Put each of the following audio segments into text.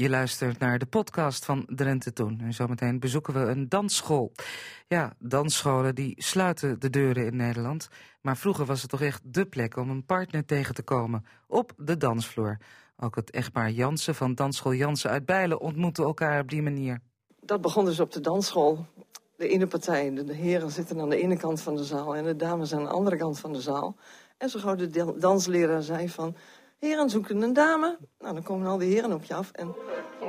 Je luistert naar de podcast van Drenthe Toen. En zometeen bezoeken we een dansschool. Ja, dansscholen die sluiten de deuren in Nederland. Maar vroeger was het toch echt dé plek om een partner tegen te komen. Op de dansvloer. Ook het echtpaar Jansen van dansschool Jansen uit Bijlen ontmoeten elkaar op die manier. Dat begon dus op de dansschool. De ene partij, de heren zitten aan de ene kant van de zaal... en de dames aan de andere kant van de zaal. En zo gauw de dansleraar zei van... Heren zoeken een dame. Nou, dan komen al die heren op je af. En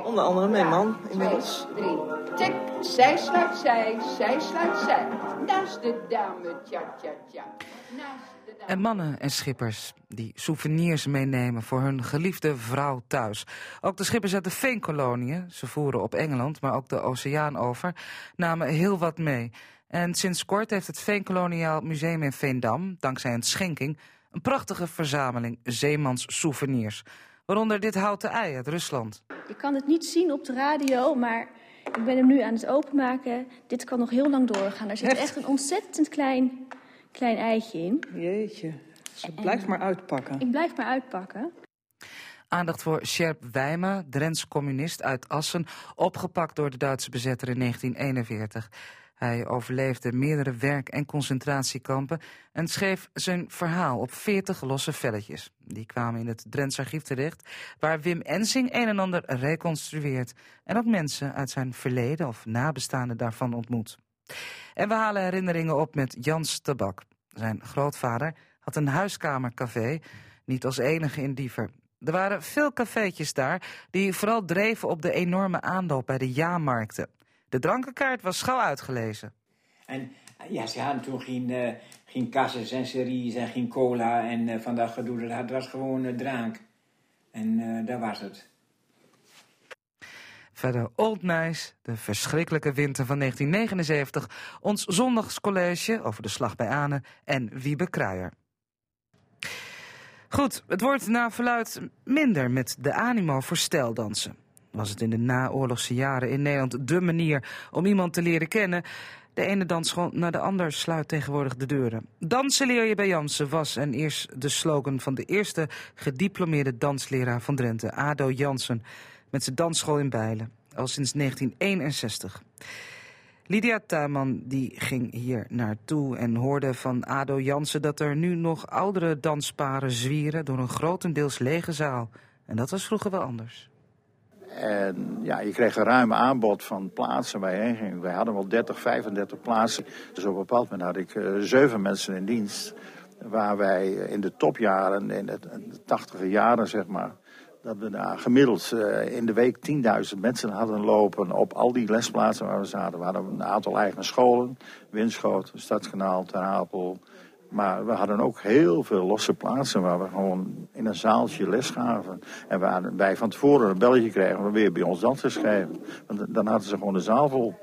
onder andere mijn man inmiddels. Drie. Tik, zij sluit zij, zij sluit zij. Naast de dame, tja, tja, tja. Naast de dame. En mannen en schippers die souvenirs meenemen voor hun geliefde vrouw thuis. Ook de schippers uit de Veenkoloniën, ze voeren op Engeland, maar ook de oceaan over, namen heel wat mee. En sinds kort heeft het Veenkoloniaal Museum in Veendam, dankzij een schenking, een prachtige verzameling zeemans souvenirs. Waaronder dit houten ei uit Rusland. Je kan het niet zien op de radio, maar ik ben hem nu aan het openmaken. Dit kan nog heel lang doorgaan. Er zit Echt? echt een ontzettend klein, klein eitje in. Jeetje, ze blijft maar uitpakken. Ik blijf maar uitpakken. Aandacht voor Sjerp Wijma, Drents communist uit Assen, opgepakt door de Duitse bezetter in 1941. Hij overleefde meerdere werk- en concentratiekampen en schreef zijn verhaal op 40 losse velletjes. Die kwamen in het Drents archief terecht, waar Wim Ensing een en ander reconstrueert en ook mensen uit zijn verleden of nabestaanden daarvan ontmoet. En we halen herinneringen op met Jans Tabak. Zijn grootvader had een huiskamercafé, niet als enige in Diever. Er waren veel cafeetjes daar die vooral dreven op de enorme aanloop bij de jaarmarkten. De drankenkaart was gauw uitgelezen. En ja, ze hadden toen geen, eh geen en series en geen cola en eh, van dat gedoe. Dat was gewoon eh, drank. En eh daar was het. Verder Old Nice, de verschrikkelijke winter van 1979, ons zondagscollege over de slag bij Anen en Wiebe Kruijer. Goed, het wordt na verluid minder met de animo voor stijldansen. Was het in de naoorlogse jaren in Nederland dé manier om iemand te leren kennen? De ene dansschool naar de ander sluit tegenwoordig de deuren. Dansen leer je bij Jansen was en eerst de slogan van de eerste gediplomeerde dansleraar van Drenthe, Ado Jansen, met zijn dansschool in Bijlen, al sinds 1961. Lydia Tuinman die ging hier naartoe en hoorde van Ado Jansen dat er nu nog oudere dansparen zwieren door een grotendeels lege zaal. En dat was vroeger wel anders. En ja, je kreeg een ruim aanbod van plaatsen waar je heen ging. Wij hadden wel 30, 35 plaatsen. Dus op een bepaald moment had ik eh, zeven mensen in dienst. Waar wij in de topjaren, in de, 80 jaren zeg maar, dat we daar gemiddeld eh, in de week 10.000 mensen hadden lopen op al die lesplaatsen waar we zaten. We hadden een aantal eigen scholen, Winschoten, Stadskanaal, Ter Apel. Maar we hadden ook heel veel losse plaatsen waar we gewoon in een zaaltje les gaven. En waar wij van tevoren een belletje kregen, dan weer bij ons dansen schrijven. Want dan hadden ze gewoon de zaal vol.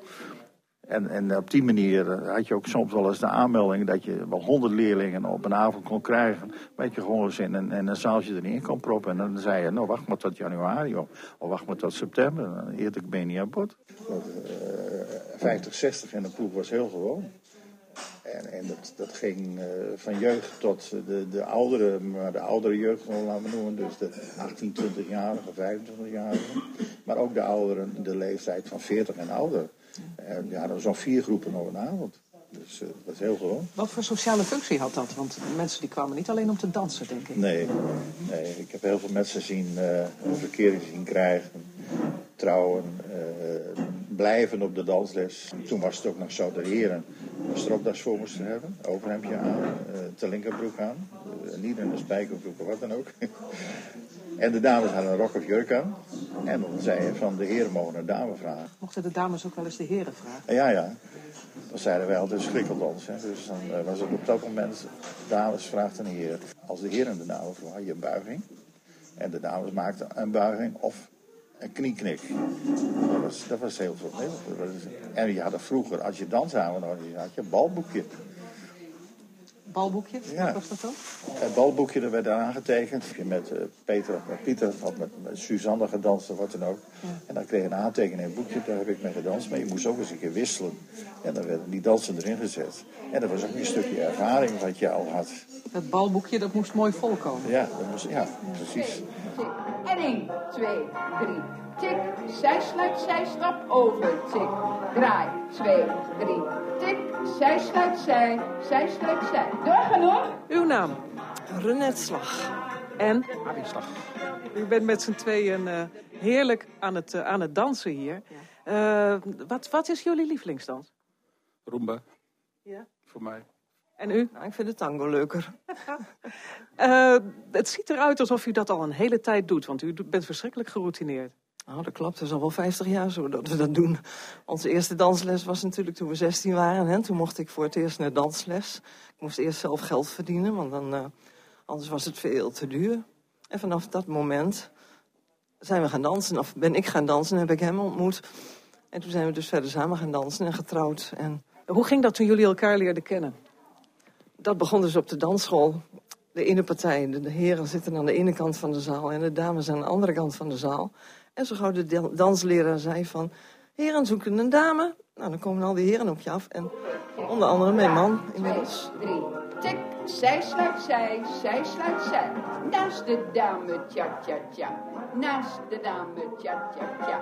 En, en op die manier eh, had je ook soms wel eens de aanmelding dat je wel honderd leerlingen op een avond kon krijgen. Waar je gewoon eens in een, een zaaltje erin kon proppen. En dan zei je, nou wacht maar tot januari of, of wacht maar tot september. Eerlijk ben je niet aan bod. Uh, 50, 60 in een ploeg was heel gewoon. En, en dat, dat ging uh, van jeugd tot de, de oudere, maar de oudere jeugd laten we noemen. Dus de 18, 20-jarigen, 25-jarigen. Maar ook de ouderen, de leeftijd van 40 en ouder. En ja, er zo'n vier groepen op een avond. Dus uh, dat is heel gewoon. Wat voor sociale functie had dat? Want mensen die kwamen niet alleen om te dansen, denk ik. Nee, nee ik heb heel veel mensen zien, uh, een verkering zien krijgen, trouwen, uh, blijven op de dansles. Toen was het ook nog zo, de heren stropdas voor moesten hebben, overhemdje aan, uh, te linkerbroek aan, uh, niet in een spijkerbroek of wat dan ook. en de dames hadden een rok of jurk aan. En dan zei je van de heren mogen een dame vragen. Mochten de dames ook wel eens de heren vragen? En ja, ja. Dan zeiden wij altijd schrikkeldans. Hè. Dus dan uh, was het op dat moment, dames vraagt een heer. Als de heren de dame vroeg, had je een buiging. En de dames maakten een buiging of een knieknik. Dat was, dat was heel veel. En je had vroeger, als je danshaven organiseerde, had je een balboekje. Balboekje? Ja. Wat was dat dan? Het balboekje dat werd aangetekend. Met uh, Peter, met Pieter, of met, met Suzanne gedanst of wat dan ook. Ja. En dan kreeg je een aantekening in een boekje, daar heb ik mee gedanst. Maar je moest ook eens een keer wisselen. En dan werden die dansen erin gezet. En dat was ook een stukje ervaring wat je al had. Dat balboekje, dat moest mooi volkomen. Ja, dat moest, ja precies. En En 1, 2, 3. Tik. Zij sluit, zij stap over. Tik. Draai. 2, 3. Tik. Zij sluit, zij. Zij sluit, zij. Doorgaan hoor. Uw naam? Renette Slag. En? U bent met z'n tweeën eh, heerlijk aan het, eh, aan het dansen hier. Eh, wat, wat is jullie lievelingsdans? Roomba. Ja. Voor mij. En u? Nou, ik vind de tango leuker. Eh, het ziet eruit alsof u dat al een hele tijd doet, want u bent verschrikkelijk geroutineerd. Nou, dat klopt. Het is al wel 50 jaar zo dat we dat doen. Onze eerste dansles was natuurlijk toen we 16 waren. Hè? Toen mocht ik voor het eerst naar dansles. Ik moest eerst zelf geld verdienen, want dan, eh, anders was het veel te duur. En vanaf dat moment zijn we gaan dansen. Of ben ik gaan dansen en heb ik hem ontmoet. En toen zijn we dus verder samen gaan dansen en getrouwd. En Hoe ging dat toen jullie elkaar leerden kennen? dat begon dus op de dansschool. De ene partij, de heren zitten aan de ene kant van de zaal... en de dames aan de andere kant van de zaal. En zo gauw de dansleraar zei van... heren zoeken een dame. Nou, dan komen al die heren op je af. En onder andere mijn man inmiddels. 3. Tik. Zij sluit, zij. Zij sluit, zij. Naast de dame, tja, tja, tja. Naast de dame, tja, tja, tja.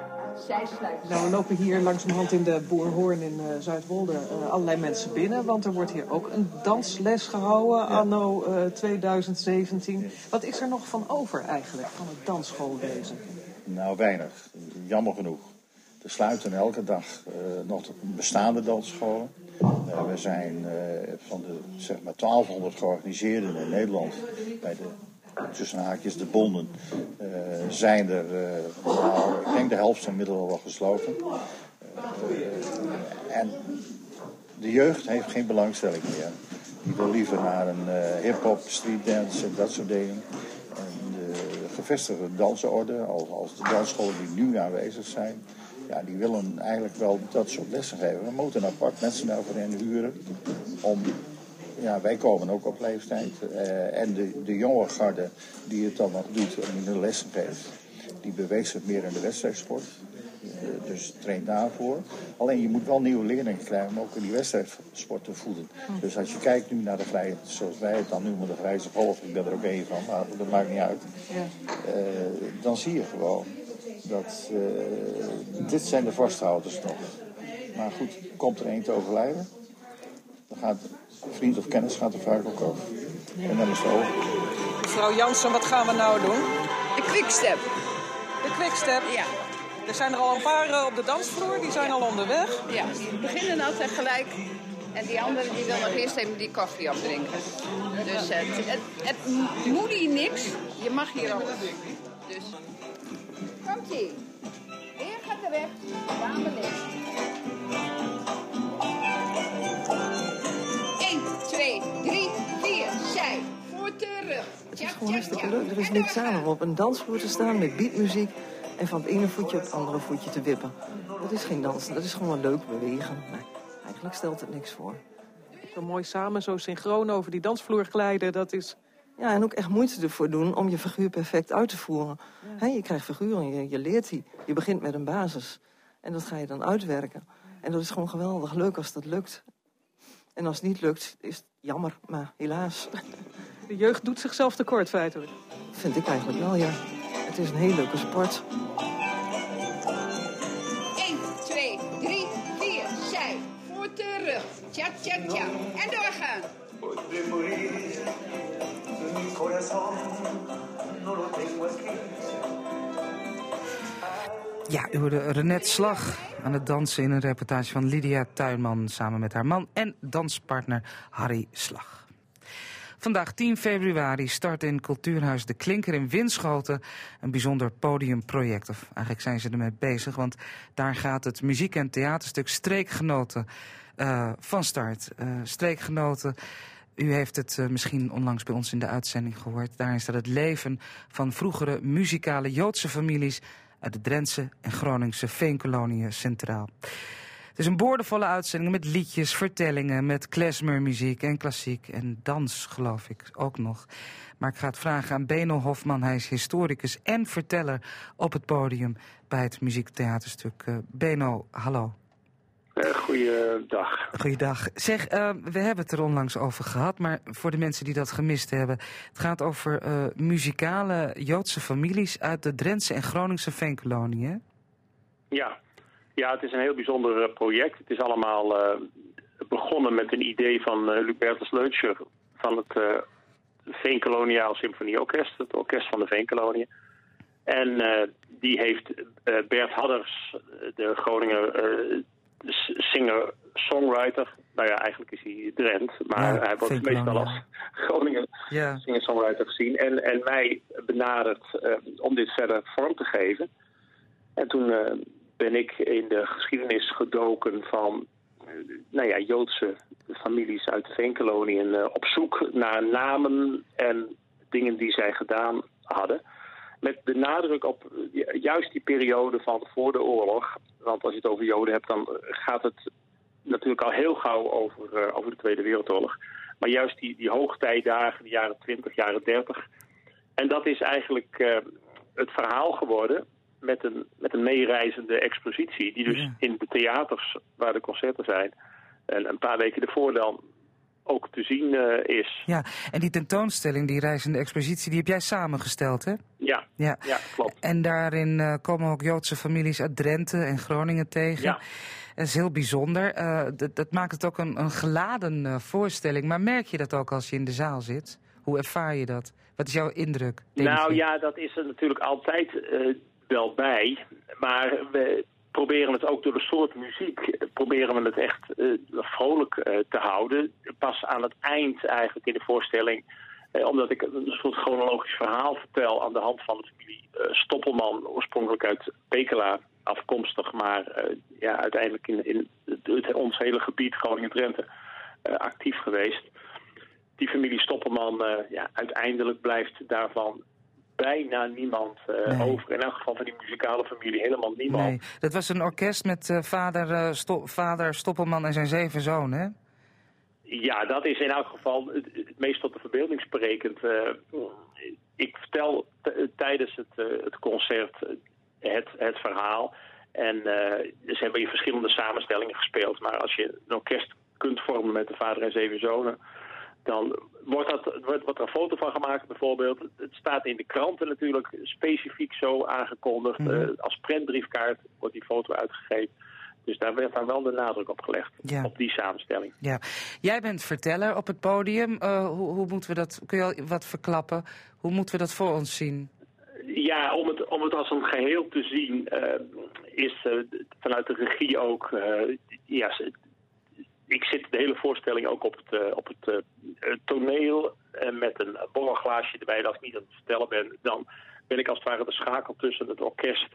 Zij sluit, Nou, we lopen hier langzamerhand in de Boerhoorn in eh, Zuidwolde eh, allerlei mensen binnen. Want er wordt hier ook een dansles gehouden anno eh, 2017. Wat is er nog van over eigenlijk, van het dansschoolwezen? Nou, weinig. Jammer genoeg. Er sluiten elke dag eh, nog de bestaande dansscholen. Eh, we zijn eh, van de zeg maar 1200 georganiseerden in Nederland bij de tussen haakjes de bonden zijn er, nou, ik denk de helft inmiddels al wel gesloten. En de jeugd heeft geen belangstelling meer. Die wil liever naar een hip-hop, streetdance en dat soort dingen. En gevestigde dansorde, als, als de dansscholen die nu aanwezig zijn, ja, die willen eigenlijk wel dat soort lessen geven. We moeten apart mensen daarvoor in huren. Om, ja, wij komen ook op leeftijd. eh, en de, de jonge garde die het dan nog doet en die de lessen geeft, die beweegt zich meer in de wedstrijdsport. Eh, dus traint daarvoor. Alleen je moet wel nieuwe leerlingen krijgen om ook in die wedstrijdsport te voeden. Dus als je kijkt nu naar de vrije, zoals wij het dan noemen, de grijze golf, ik ben er ook één van, maar dat maakt niet uit. Eh, dan zie je gewoon dat eh, dit zijn de vasthouders nog. Maar goed, komt er één te overlijden, dan gaat vriend of kennis gaat er vaak ook over. En dan is het over. Mevrouw Jansen, wat gaan we nou doen? De quickstep. De quickstep. Ja. Er zijn er al een paar eh, op de dansvloer, die zijn al onderweg. Ja, die beginnen altijd gelijk. En die andere die wil nog eerst even die koffie opdrinken. Dus het, het, het moet hier niks. Je mag hier al. Dus. Komt ie. Heer gaat er weg. Dame links. 1, 2, 3, 4. Zij. Voor terug. Het is gewoon hartstikke leuk. Er is niks aan om op een dansvloer te staan met beatmuziek en van het ene voetje op het andere voetje te wippen. Dat is geen dansen, dat is gewoon leuk bewegen. Nee, eigenlijk stelt het niks voor. Zo mooi samen, zo synchroon over die dansvloer glijden, dat is... Ja, en ook echt moeite ervoor doen om je figuur perfect uit te voeren. Je krijgt figuren, je, je leert die. Je begint met een basis. En dat ga je dan uitwerken. En dat is gewoon geweldig leuk als dat lukt. En als het niet lukt, is het jammer, maar helaas. De jeugd doet zichzelf tekort, feitelijk. Vind ik eigenlijk wel, ja. Het is een heel leuke sport. 1, 2, 3, 4. Zij. Voor terug. Tja, tja, tja. En doorgaan. Ja, u hoorde Renette Slag aan het dansen in een reportage van Lydia Tuinman... samen met haar man en danspartner Harry Slag. Vandaag 10 februari start in Cultuurhuis De Klinker in Winschoten... een bijzonder podiumproject. Of eigenlijk zijn ze ermee bezig, want daar gaat het muziek- en theaterstuk Streekgenoten eh, van start. Eh, streekgenoten... U heeft het eh, misschien onlangs bij ons in de uitzending gehoord. Daarin staat het leven van vroegere muzikale Joodse families uit de Drentse en Groningse veenkoloniën centraal. Het is een boordevolle uitzending met liedjes, vertellingen, met klezmermuziek en klassiek en dans, geloof ik, ook nog. Maar ik ga het vragen aan Beno Hofman. Hij is historicus en verteller op het podium bij het muziektheaterstuk. Eh, Beno, hallo. Uh, goeiedag. Goeiedag. Zeg, uh, we hebben het er onlangs over gehad, maar voor de mensen die dat gemist hebben. Het gaat over uh, muzikale Joodse families uit de Drentse en Groningse veenkoloniën. Ja. Ja, het is een heel bijzonder project. Het is allemaal begonnen met een idee van uh, Lubertus Leutscher van het Veenkoloniaal Symfonieorkest, het orkest van de Veenkoloniën. En die heeft Bert Hadders, de Groninger singer-songwriter. Nou ja, eigenlijk is hij Drent, maar Ja, hij wordt meestal als Groninger Ja. singer-songwriter gezien. En, en mij benaderd eh, om dit verder vorm te geven. En toen eh, ben ik in de geschiedenis gedoken van eh, nou ja, Joodse families uit de Veenkoloniën eh, op zoek naar namen en dingen die zij gedaan hadden. Met de nadruk op eh, juist die periode van voor de oorlog. Want als je het over Joden hebt, dan gaat het natuurlijk al heel gauw over, eh, over de Tweede Wereldoorlog. Maar juist die, die hoogtijdagen, de jaren 20, jaren 30. En dat is eigenlijk eh, het verhaal geworden met een, met een meereizende expositie. Die dus Ja. in de theaters waar de concerten zijn. En een paar weken ervoor dan ook te zien eh, is. Ja, en die tentoonstelling, die reizende expositie, die heb jij samengesteld, hè? Ja, Ja. ja klopt. En daarin eh, komen ook Joodse families uit Drenthe en Groningen tegen. Ja. Dat is heel bijzonder. Eh, dat, maakt het ook een, een geladen voorstelling. Maar merk je dat ook als je in de zaal zit? Hoe ervaar je dat? Wat is jouw indruk? Nou je? ja, dat is er natuurlijk altijd wel bij. Maar we proberen het ook door de soort muziek... eh, proberen we het echt eh, vrolijk eh, te houden. Pas aan het eind eigenlijk in de voorstelling... omdat ik een soort chronologisch verhaal vertel... aan de hand van de familie Stoppelman... oorspronkelijk uit Pekela afkomstig... maar ja, uiteindelijk in, in ons hele gebied Groningen-Drenthe actief geweest die familie Stoppelman, ja, uiteindelijk blijft daarvan bijna niemand eh, Nee. over. In elk geval van die muzikale familie helemaal niemand. Nee, dat was een orkest met eh, vader, eh, Sto- vader Stoppelman en zijn zeven zonen, hè? Ja, dat is in elk geval het, het meest tot de verbeelding sprekend. Ik vertel tijdens het, het concert het, het verhaal. En ze hebben hier verschillende samenstellingen gespeeld. Maar als je een orkest kunt vormen met de vader en zeven zonen... dan wordt, dat, wordt, er een foto van gemaakt bijvoorbeeld. Het staat in de kranten natuurlijk specifiek zo aangekondigd. Mhm. Eh, als prentbriefkaart wordt die foto uitgegeven. Dus daar werd dan wel de nadruk op gelegd. Ja. Op die samenstelling. Ja. Jij bent verteller op het podium. Eh, hoe, hoe moeten we dat, kun je al wat verklappen? Hoe moeten we dat voor ons zien? Ja, om het, om het als een geheel te zien, eh, is vanuit de regie ook. ja, ik zit de hele voorstelling ook op het, eh, op het eh, toneel met een borrelglaasje erbij. Als ik niet aan het vertellen ben, dan ben ik als het ware de schakel tussen het orkest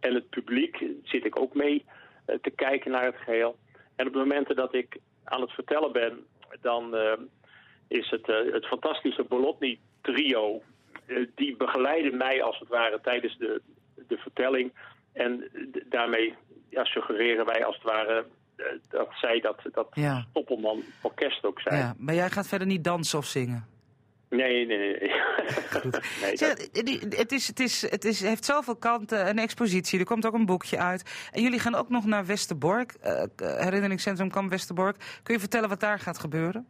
en het publiek. Zit ik ook mee eh, te kijken naar het geheel. En op de momenten dat ik aan het vertellen ben, dan is het, het fantastische Bolotny trio. die begeleiden mij als het ware tijdens de, de vertelling. En daarmee ja, suggereren wij als het ware dat zij dat, dat Ja. Stoppelman orkest ook zijn. Ja, maar jij gaat verder niet dansen of zingen? Nee, nee, nee. dat- het, is, het, is, het is, heeft zoveel kanten, een expositie, er komt ook een boekje uit. En jullie gaan ook nog naar Westerbork, eh, herinneringscentrum Kamp Westerbork. Kun je vertellen wat daar gaat gebeuren?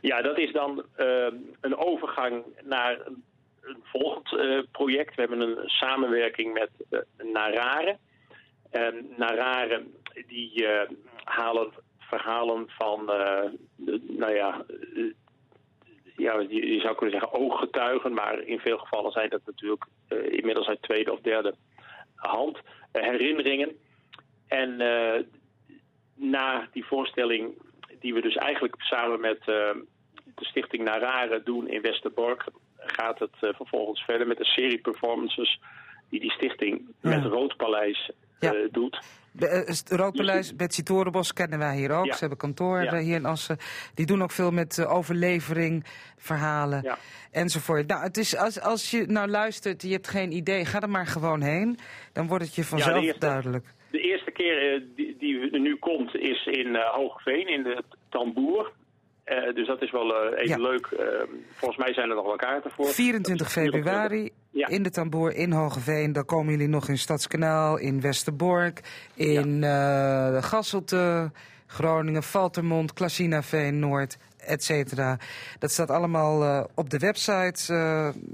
Ja, dat is dan eh, een overgang naar een, een volgend eh, project. We hebben een samenwerking met uh, Narare. En Narare die eh, halen verhalen van, eh, nou ja, eh, ja, je, zou kunnen zeggen ooggetuigen, maar in veel gevallen zijn dat natuurlijk inmiddels uit tweede of derde hand herinneringen. En na die voorstelling, die we dus eigenlijk samen met de Stichting Narare doen in Westerbork, gaat het vervolgens verder met een serie performances die die stichting Ja. met Roodpaleis Ja. doet. Eh, het Roodpaleis, Betsy Torenbos kennen wij hier ook. Ja. Ze hebben kantoor Ja. hier in Assen. Die doen ook veel met eh, overlevering, verhalen Ja. enzovoort. Nou, het is, als, als je nou luistert, je hebt geen idee, ga er maar gewoon heen. Dan wordt het je vanzelf eerste- duidelijk. De eerste keer eh, die, die nu komt is in Hoogveen, in de Tamboer. Eh, dus dat is wel eh, even Ja. leuk. Eh, volgens mij zijn er nog wel kaarten voor. 24 februari Ja. in de Tamboer in Hogeveen. Dan komen jullie nog in Stadskanaal, in Westerbork, in eh Gasselte, Groningen, Valtermond, Klasinaveen, Noord, et cetera. Dat staat allemaal op de website.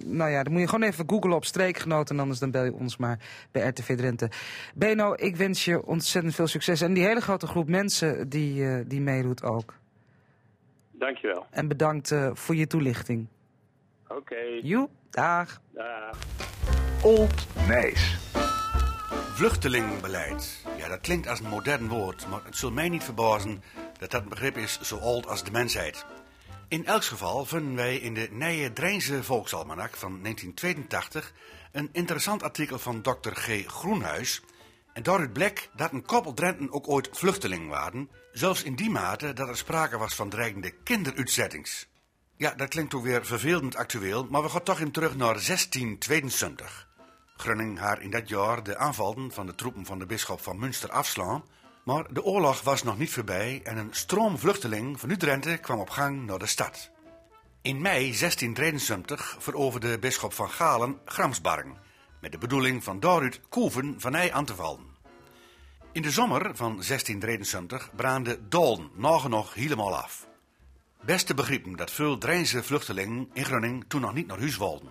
Nou ja, dan moet je gewoon even googlen op streekgenoten. En anders dan bel je ons maar bij RTV Drenthe. Beno, ik wens je ontzettend veel succes. En die hele grote groep mensen die, die meedoet ook. Dankjewel. En bedankt eh, voor je toelichting. Oké. Joep, dag. Dag. Old Nijs. Vluchtelingenbeleid. Ja, dat klinkt als een modern woord, maar het zult mij niet verbazen dat dat een begrip is zo oud als de mensheid. In elk geval vinden wij in de Nije Drijnse Volksalmanak van 1982 een interessant artikel van Dr. G. Groenhuis. En daaruit bleek dat een koppel Drenten ook ooit vluchteling waren, zelfs in die mate dat er sprake was van dreigende kinderuitzettings. Ja, dat klinkt ook weer vervelend actueel, maar we gaan toch in terug naar 1672. Grunning haar in dat jaar de aanvallen van de troepen van de bisschop van Münster afslaan. Maar de oorlog was nog niet voorbij en een stroom vluchteling van Drenthe kwam op gang naar de stad. In mei 1673 veroverde bisschop van Galen Gramsbargen, met de bedoeling van daaruit Koeven van Nij aan te vallen. In de zomer van 1673 braande Doln nagenoeg helemaal af. Best te begrijpen dat veel Drijnse vluchtelingen in Grunning toen nog niet naar huis wilden.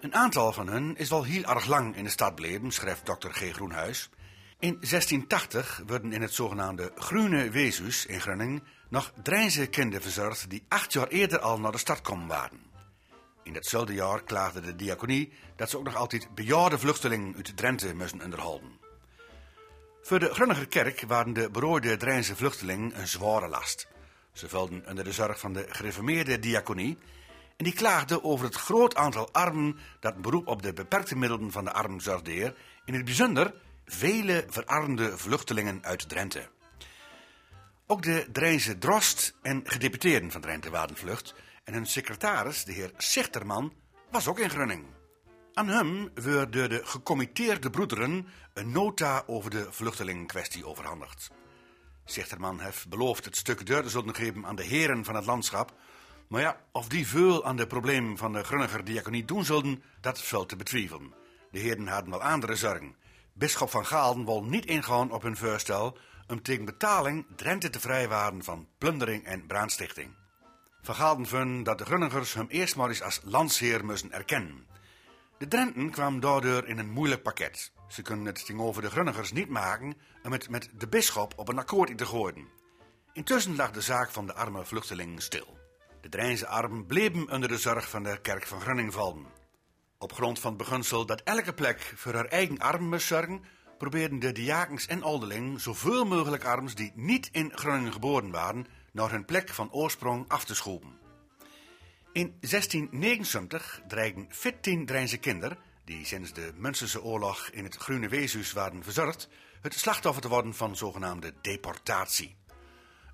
Een aantal van hen is wel heel erg lang in de stad bleven, schrijft Dr. G. Groenhuis. In 1680 werden in het zogenaamde Groene Wezus in Grunning nog Drijnse kinderen verzorgd die acht jaar eerder al naar de stad komen waren. In datzelfde jaar klaagde de diaconie dat ze ook nog altijd bejaarde vluchtelingen uit Drenthe moesten onderhouden. Voor de Grunniger kerk waren de berooide Drijnse vluchtelingen een zware last. Ze velden onder de zorg van de gereformeerde diaconie en die klaagden over het groot aantal armen dat beroep op de beperkte middelen van de arm zorgdeer, in het bijzonder vele verarmde vluchtelingen uit Drenthe. Ook de Drijnse drost en gedeputeerden van Drenthe waren vlucht en hun secretaris, de heer Zichterman, was ook in Grunning. Aan hem werd de gecommitteerde broederen een nota over de vluchtelingenkwestie overhandigd. Zichterman heeft beloofd het stuk deur te zullen geven aan de heren van het landschap. Maar ja, of die veel aan de problemen van de Grunniger diaconie doen zullen, dat valt te betwijfelen. De heren hadden wel andere zorgen. Bisschop van Gaalden wil niet ingaan op hun voorstel om tegen betaling Drenthe te vrijwaren van plundering en brandstichting. Van Gaalden vond dat de Grunnigers hem eerst maar eens als landsheer moesten erkennen. De Drenten kwamen daardoor in een moeilijk pakket. Ze kunnen het tegenover de Grunnigers niet maken om het met de bisschop op een akkoord in te gooien. Intussen lag de zaak van de arme vluchtelingen stil. De Drijnse armen bleven onder de zorg van de kerk van Grunning vallen. Op grond van het beginsel dat elke plek voor haar eigen armen moest zorgen, probeerden de diakens en ouderlingen zoveel mogelijk arms die niet in Groningen geboren waren, naar hun plek van oorsprong af te schopen. In 1679 dreigden 14 Drijnse kinderen, die sinds de Münsterse oorlog in het Groene Weeshuis waren verzorgd, het slachtoffer te worden van zogenaamde deportatie.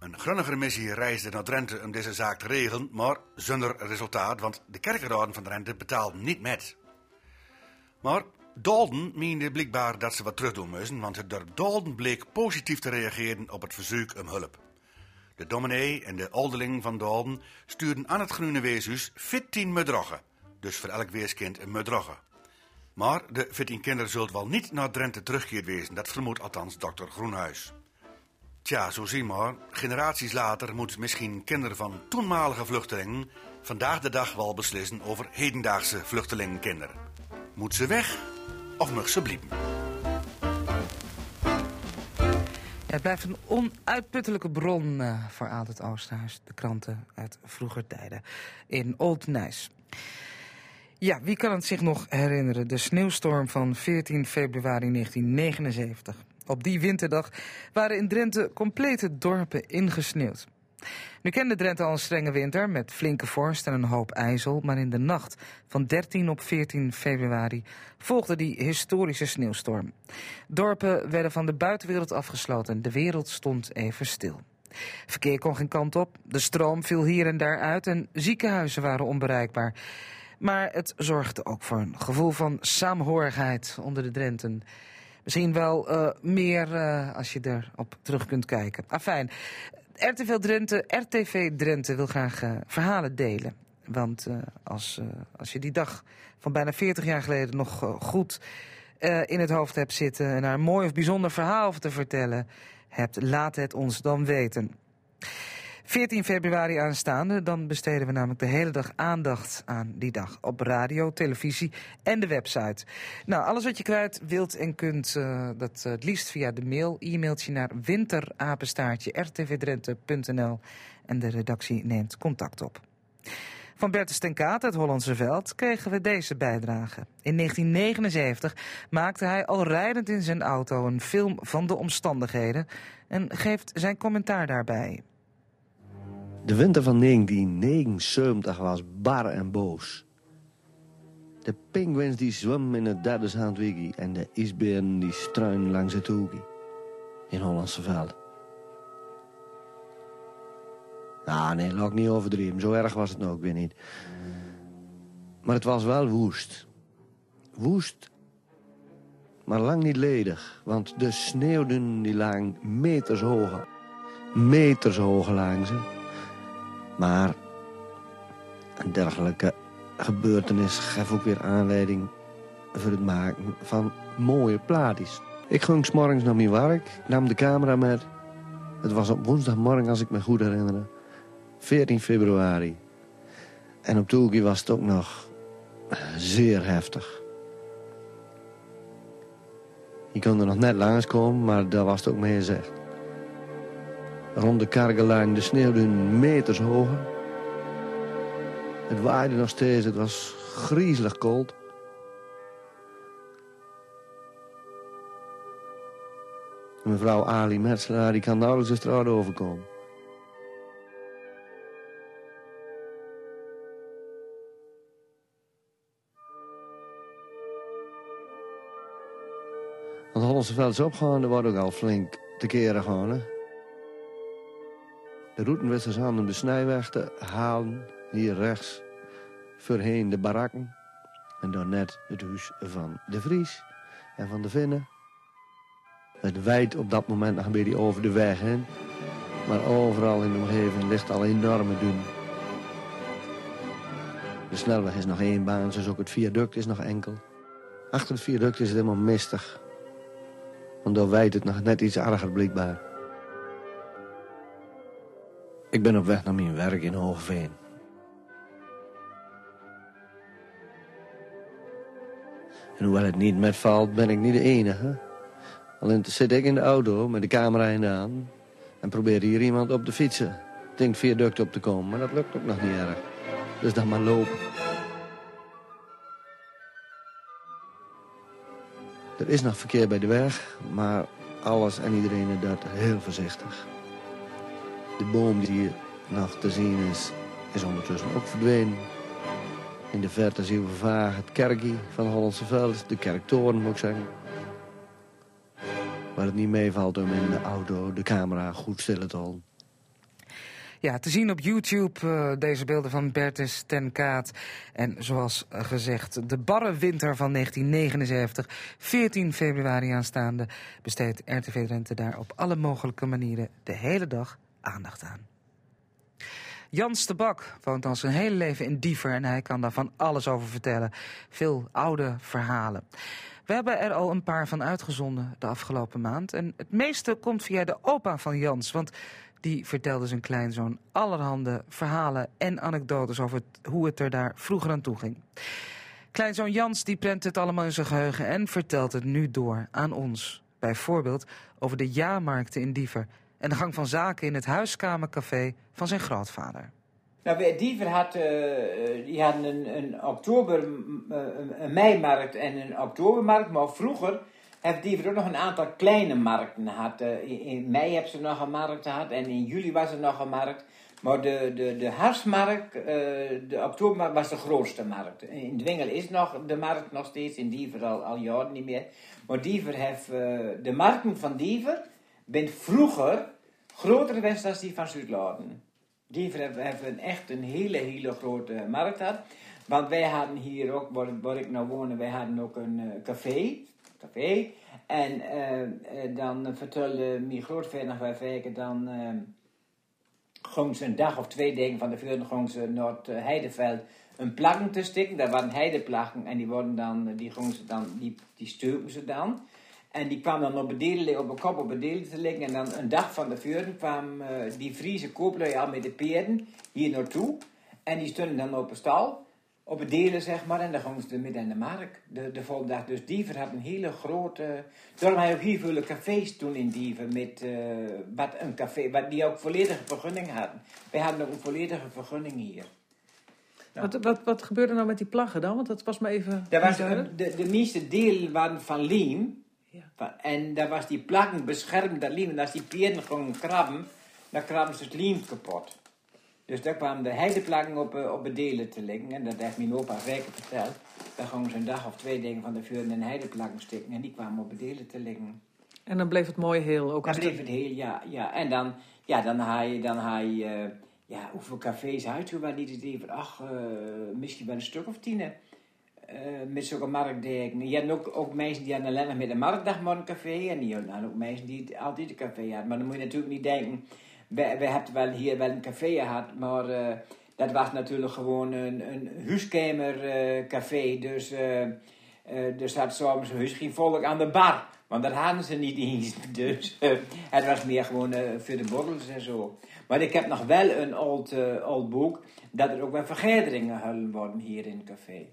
Een Grunniger missie reisde naar Drenthe om deze zaak te regelen, maar zonder resultaat, want de kerkenraden van Drenthe betaalden niet met. Maar Dalden meende blijkbaar dat ze wat terug doen moesten, want het door Dalden bleek positief te reageren op het verzoek om hulp. De dominee en de ouderling van Dalden stuurden aan het Groene Weeshuis 14 medroggen, dus voor elk weeskind een medrogge. Maar de 14 kinderen zullen wel niet naar Drenthe teruggekeerd wezen, dat vermoedt althans dokter Groenhuis. Tja, zo zie maar, generaties later moeten misschien kinderen van toenmalige vluchtelingen vandaag de dag wel beslissen over hedendaagse vluchtelingenkinderen. Moet ze weg of mag ze blijven? Het blijft een onuitputtelijke bron eh, voor Altijd Oosterhuis. De kranten uit vroeger tijden in Old Nijs. Ja, wie kan het zich nog herinneren? De sneeuwstorm van 14 februari 1979. Op die winterdag waren in Drenthe complete dorpen ingesneeuwd. Nu kende Drenthe al een strenge winter met flinke vorst en een hoop ijzel, maar in de nacht van 13 op 14 februari volgde die historische sneeuwstorm. Dorpen werden van de buitenwereld afgesloten, de wereld stond even stil. Verkeer kon geen kant op, de stroom viel hier en daar uit en ziekenhuizen waren onbereikbaar. Maar het zorgde ook voor een gevoel van saamhorigheid onder de Drenten. Misschien wel uh, meer uh, als je erop terug kunt kijken. Afijn, RTV Drenthe, RTV Drenthe wil graag eh, verhalen delen. Want eh, als, eh, als je die dag van bijna 40 jaar geleden nog goed in het hoofd hebt zitten... en daar een mooi of bijzonder verhaal te vertellen hebt, laat het ons dan weten. 14 februari aanstaande, dan besteden we namelijk de hele dag aandacht aan die dag. Op radio, televisie en de website. Nou, alles wat je kwijt wilt en kunt, eh, dat eh, het liefst via de mail. E-mailtje naar winterapenstaartje rtvdrenthe.nl en de redactie neemt contact op. Van Bertus ten Kaat uit Hollandse Veld kregen we deze bijdrage. In 1979 maakte hij al rijdend in zijn auto een film van de omstandigheden en geeft zijn commentaar daarbij. De winter van 1979 was bar en boos. De pinguïns die zwemmen in het derde Zandwiggy en de isberen die struinen langs het hoekie. In Hollandse veld. Nou, nee, laat ik niet overdreven. Zo erg was het nou ook weer niet. Maar het was wel woest. Woest, maar lang niet ledig. Want de sneeuwdunen die lagen meters hoog. Meters hoog lagen ze. Maar een dergelijke gebeurtenis geeft ook weer aanleiding voor het maken van mooie plaatjes. Ik ging s'morgens naar mijn werk, nam de camera met. Het was op woensdagmorgen, als ik me goed herinner. 14 februari. En op Toelkie was het ook nog zeer heftig. Je kon er nog net langskomen, maar daar was het ook mee gezegd. Rond de kargelijn de sneeuwdun meters hoger. Het waaide nog steeds, het was griezelig koud. Mevrouw Ali Metzelaar die kan nauwelijks de straat overkomen. Want Hollandse Veld is opgegaan, er wordt ook al flink te keren. Hè? De routenwissers aan de snijweg te halen, hier rechts, voorheen de barakken. En dan net het huis van de Vries en van de Vinnen. Het wijdt op dat moment nog een beetje over de weg heen. Maar overal in de omgeving ligt al enorme dun. De snelweg is nog één baan, dus ook het viaduct is nog enkel. Achter het viaduct is het helemaal mistig. Want daar wijdt het nog net iets erger blijkbaar. Ik ben op weg naar mijn werk in Hoogveen. En hoewel het niet metvalt, ben ik niet de enige. Alleen zit ik in de auto met de camera in de hand... en probeer hier iemand op te fietsen. Denkt viaduct op te komen, maar dat lukt ook nog niet erg. Dus dan maar lopen. Er is nog verkeer bij de weg, maar alles en iedereen dat heel voorzichtig. De boom die hier nog te zien is, is ondertussen ook verdwenen. In de verte zien we vaag het kerkje van Hollandse Veld, de kerktoren moet ik zeggen. Waar het niet meevalt om in de auto de camera goed stil te houden. Ja, te zien op YouTube uh, deze beelden van Bertus ten Kaat. En zoals gezegd, de barre winter van 1979, 14 februari aanstaande, besteedt RTV Drenthe daar op alle mogelijke manieren de hele dag aandacht aan. Jans de Bak woont al zijn hele leven in Diever en hij kan daar van alles over vertellen. Veel oude verhalen. We hebben er al een paar van uitgezonden de afgelopen maand. En het meeste komt via de opa van Jans, want die vertelde zijn kleinzoon allerhande verhalen en anekdotes over hoe het er daar vroeger aan toe ging. Kleinzoon Jans die prent het allemaal in zijn geheugen en vertelt het nu door aan ons. Bijvoorbeeld over de jaarmarkten in Diever en de gang van zaken in het huiskamercafé van zijn grootvader. Nou, Diever had, uh, die hadden een, een oktober, een meimarkt en een oktobermarkt, maar vroeger heeft Diever ook nog een aantal kleine markten gehad. Uh, in mei hebben ze nog een markt gehad en in juli was er nog een markt. Maar de, de, de herfstmarkt, de oktobermarkt was de grootste markt. In Dwingel is nog de markt nog steeds, in Diever al, al jaren niet meer. Maar Diever heeft, de markten van Diever bent vroeger groter geweest dan die van Zuidlaren. Die hebben echt een hele, hele grote markt gehad. Want wij hadden hier ook, waar, waar ik nou woonde, wij hadden ook een uh, café. café. En uh, uh, dan vertelde mijn grootvader nog bij dan gingen ze een dag of twee dagen van de vuur gingen ze naar eh, heideveld een plaggen te stikken. Dat waren heideplaggen en die, worden dan, die, ze dan, die, die stuurden ze dan. En die kwamen dan op, bedelen, op een kop op bedelen te liggen. En dan een dag van de vuur kwam eh, die Friese kooplui al met de paarden hier naartoe. En die stonden dan op een stal, op het delen zeg maar. En dan gingen ze midden in de markt de, de volgende dag. Dus Diever had een hele grote... Daarom had ook hier veel cafés toen in Diever. Met eh, wat een café, wat die ook volledige vergunning hadden. Wij hadden ook een volledige vergunning hier. Wat, wat, wat gebeurde nou met die plaggen dan? Want dat was maar even... Was de, de meeste delen waren van lijm. Ja. En daar was die plaggen beschermd, dat. En als die pieren gewoon krabben, dan krabben ze het lijm kapot. Dus daar kwamen de heideplaggen op, eh, op de delen te liggen. En dat heeft mijn opa zeker verteld. Dan gingen ze een dag of twee dingen van de vuur in een heideplaggen stikken. En die kwamen op de delen te liggen. En dan bleef het mooi heel. Ook Dan bleef het heel, ja, ja. En dan, ja, dan haal je, dan haal je eh, ja, hoeveel cafés uit, waar niet het even, ach, eh, misschien wel een stuk of tien. Eh, met zulke marktdagen. Je hebt ook, ook mensen die alleen nog met een marktdag een café. En die hadden ook mensen die altijd een café hadden. Maar dan moet je natuurlijk niet denken, we, hebben wel hier wel een café gehad, maar eh, dat was natuurlijk gewoon een, een huiskamercafé. dus eh, eh, er soms geen volk aan de bar. Want dat hadden ze niet eens. Dus eh, het was meer gewoon eh, voor de borrels en zo. Maar ik heb nog wel een eh, oud boek. Dat er ook wel vergaderingen gehouden worden hier in het café.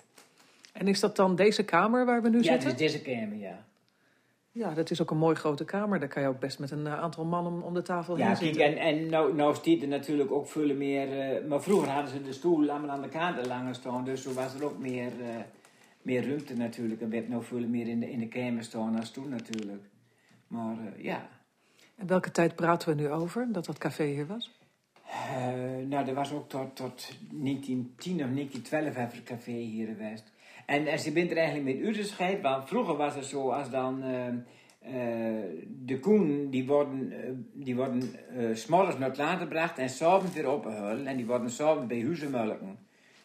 En is dat dan deze kamer waar we nu Ja, het zitten? is deze kamer, ja. Ja, dat is ook een mooi grote kamer. Daar kan je ook best met een eh, aantal mannen om de tafel Ja, heen kijk, zitten. en, en nou, nou stiet er natuurlijk ook veel meer... eh, maar vroeger hadden ze de stoel allemaal aan de kanten langer staan. Dus zo was er ook meer, eh, meer ruimte natuurlijk. Er werd nou veel meer in de, in de kamer staan als toen natuurlijk. Maar ja... En welke tijd praten we nu over, dat dat café hier was? Nou, er was ook tot, tot 1910 of 1912 heeft het café hier geweest. En, en ze bent er eigenlijk met onderscheid, want vroeger was het zo als dan eh, eh, de koen, die worden, eh, die worden eh, s'morgens naar het later gebracht en s'avonds weer opgehaald. En die worden s'avonds bij huizen melken.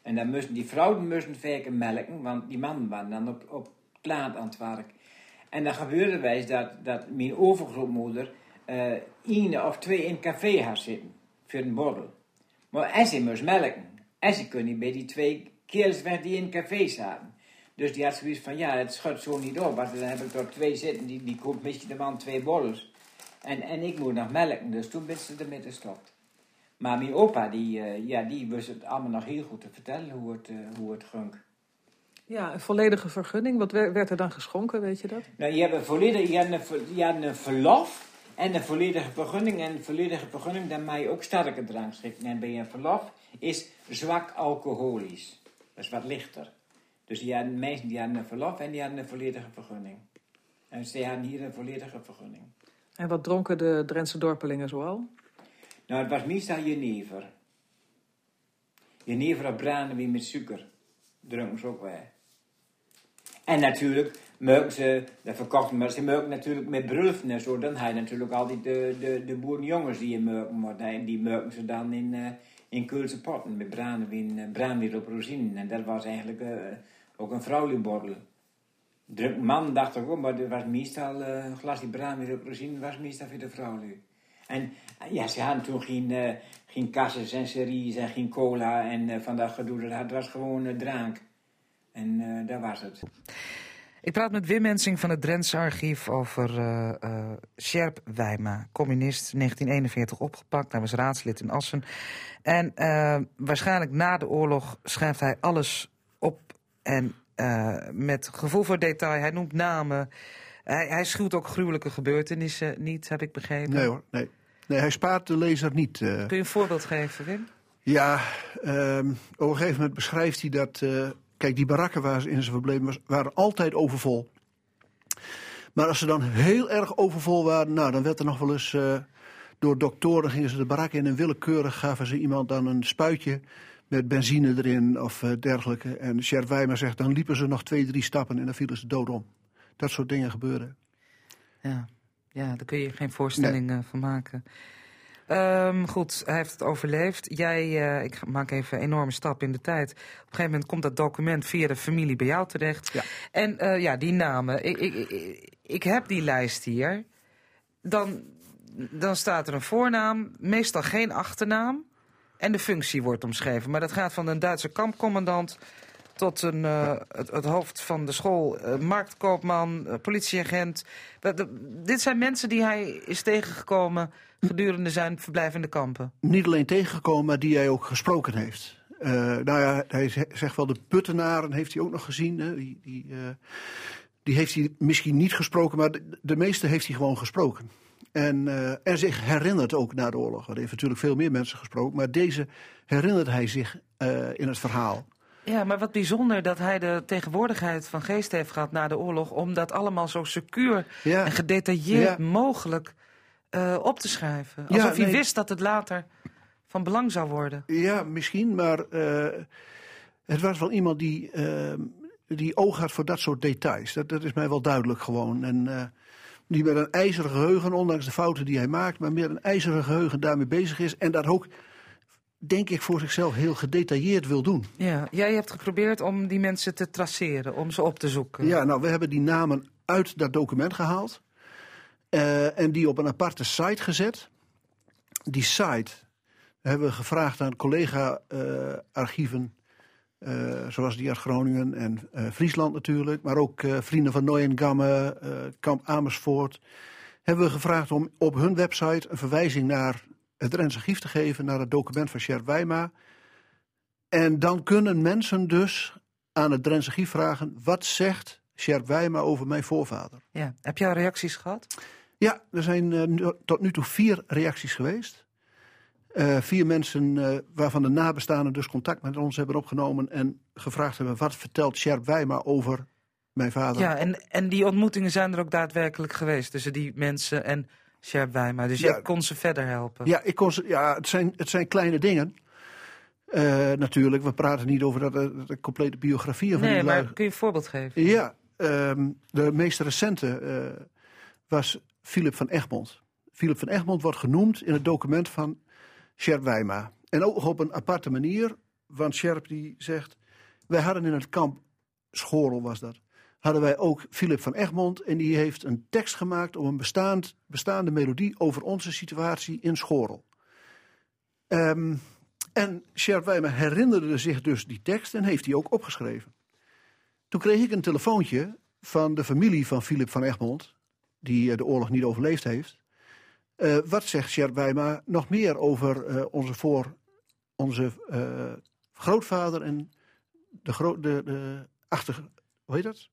En dan moesten die vrouwen moesten vaker melken, want die mannen waren dan op, op het laat aan het werk. En dan gebeurde wijs dat, dat mijn overgrootmoeder eh één of twee in het café had zitten, voor een borrel. Maar en ze moest melken. En ze kon niet bij die twee kerels weg die in café zaten. Dus die had zoiets van, ja, het schudt zo niet op. Want dan heb ik er twee zitten, die, die koopt misschien de man twee borrels. En, en ik moet nog melken, dus toen ben ze ermee gestopt. Maar mijn opa, die, eh, ja, die wist het allemaal nog heel goed te vertellen hoe het, eh, hoe het ging. Ja, een volledige vergunning. Wat wer- werd er dan geschonken, weet je dat? Nou, je hebt een volledige, je hebt een, je hebt een verlof en een volledige vergunning. En een volledige vergunning, dan mag je ook sterke drank schikken. En bij een verlof is zwak alcoholisch. Dat is wat lichter. Dus die hadden, mensen die hadden een verlof en die hadden een volledige vergunning. En ze hadden hier een volledige vergunning. En wat dronken de Drentse dorpelingen zoal? Nou, het was meestal jenever. Jenever op brandewijn met suiker. Dronken ze ook wel. En natuurlijk melken ze, dat verkochten, maar ze melken natuurlijk met brulfen en zo. Dan je natuurlijk altijd de, de, de boerenjongens die je melken. Maar die, die melken ze dan in, eh in Keulse potten met brandewijn, eh, brandewijn op rozijnen. En dat was eigenlijk eh, ook een vrouwenborrel. Druk man dacht ook, maar er was meestal eh, een glasje brandewijn op was meestal voor de vrouwen. En ja, ze hadden toen geen, eh geen en series en geen cola en van dat gedoe. Het was gewoon drank. En daar was het. Ik praat met Wim Mensing van het Drentse Archief over eh Sjerp Wijma, communist, 1941 opgepakt. Hij was raadslid in Assen. En eh, waarschijnlijk na de oorlog schrijft hij alles op en met gevoel voor detail. Hij noemt namen. Hij, hij schuwt ook gruwelijke gebeurtenissen niet, heb ik begrepen. Nee hoor, nee. Nee, hij spaart de lezer niet. Kun je een voorbeeld geven, Wim? Ja, ehm, op een gegeven moment beschrijft hij dat. Kijk, die barakken waar ze in zijn verbleven waren altijd overvol. Maar als ze dan heel erg overvol waren, nou, dan werd er nog wel eens. eh, door doktoren gingen ze de barak in en willekeurig gaven ze iemand dan een spuitje met benzine erin of eh, dergelijke. En Sjerp Wijmer zegt, dan liepen ze nog twee, drie stappen en dan vielen ze dood om. Dat soort dingen gebeuren. Ja, ja daar kun je geen voorstelling eh, van maken. Ehm, goed, hij heeft het overleefd. Jij, eh, ik maak even een enorme stap in de tijd. Op een gegeven moment komt dat document via de familie bij jou terecht. Ja. En eh, ja, die namen. Ik, ik, ik, ik heb die lijst hier. Dan dan staat er een voornaam, meestal geen achternaam. En de functie wordt omschreven. Maar dat gaat van een Duitse kampcommandant tot een, eh, het, het hoofd van de school, eh, marktkoopman, eh, politieagent. Dit zijn mensen die hij is tegengekomen gedurende zijn verblijf in de kampen. Niet alleen tegengekomen, maar die hij ook gesproken heeft. Nou ja, hij ze- zegt wel de puttenaren heeft hij ook nog gezien. Hè? Die, die, die heeft hij misschien niet gesproken, maar de, meeste heeft hij gewoon gesproken. En, en zich herinnert ook na de oorlog. Er heeft natuurlijk veel meer mensen gesproken, maar deze herinnert hij zich in het verhaal. Ja, maar wat bijzonder dat hij de tegenwoordigheid van geest heeft gehad na de oorlog... om dat allemaal zo secuur Ja. en gedetailleerd Ja. mogelijk eh, op te schrijven. Ja, Alsof hij wist dat het later van belang zou worden. Ja, misschien, maar eh, het was wel iemand die, eh, die oog had voor dat soort details. Dat, dat is mij wel duidelijk gewoon. En die met een ijzeren geheugen, ondanks de fouten die hij maakt, maar met een ijzeren geheugen daarmee bezig is. En dat ook, denk ik, voor zichzelf heel gedetailleerd wil doen. Ja, jij hebt geprobeerd om die mensen te traceren, om ze op te zoeken. Ja, nou, we hebben die namen uit dat document gehaald. eh, en die op een aparte site gezet. Die site hebben we gevraagd aan collega-archieven. eh, zoals die uit Groningen en eh, Friesland natuurlijk. Maar ook Vrienden van Nooiengamme, eh Kamp Amersfoort. Hebben we gevraagd om op hun website een verwijzing naar het archief te geven. Naar het document van Sjerp Wijma. En dan kunnen mensen dus aan het Drentse archief vragen... wat zegt Sjerp Wijma over mijn voorvader? Ja. Heb jij al reacties gehad? Ja, er zijn eh, tot nu toe vier reacties geweest. Eh, vier mensen eh, waarvan de nabestaanden dus contact met ons hebben opgenomen... en gevraagd hebben, wat vertelt Sjerp Wijma over mijn vader? Ja, en, en die ontmoetingen zijn er ook daadwerkelijk geweest tussen die mensen en Sjerp Wijma. Dus Ja. jij kon ze verder helpen. Ja, ik kon ze, ja het, zijn, het zijn kleine dingen. Eh, natuurlijk, we praten niet over dat, eh, de complete biografieën van nee, die maar kun je een voorbeeld geven? Ja, ehm, de meest recente eh, was Philip van Egmond. Philip van Egmond wordt genoemd in het document van Sjerp Wijma. En ook op een aparte manier, want Sjerp die zegt... wij hadden in het kamp, Schorel was dat... hadden wij ook Philip van Egmond... en die heeft een tekst gemaakt om een bestaand, bestaande melodie... over onze situatie in Schorel. Ehm, en Sjerp Wijma herinnerde zich dus die tekst en heeft die ook opgeschreven. Toen kreeg ik een telefoontje van de familie van Philip van Egmond, die eh, de oorlog niet overleefd heeft. Eh, wat zegt Sjerp Wijma nog meer over eh, onze, voor, onze grootvader en de, gro de, de achter, hoe heet dat?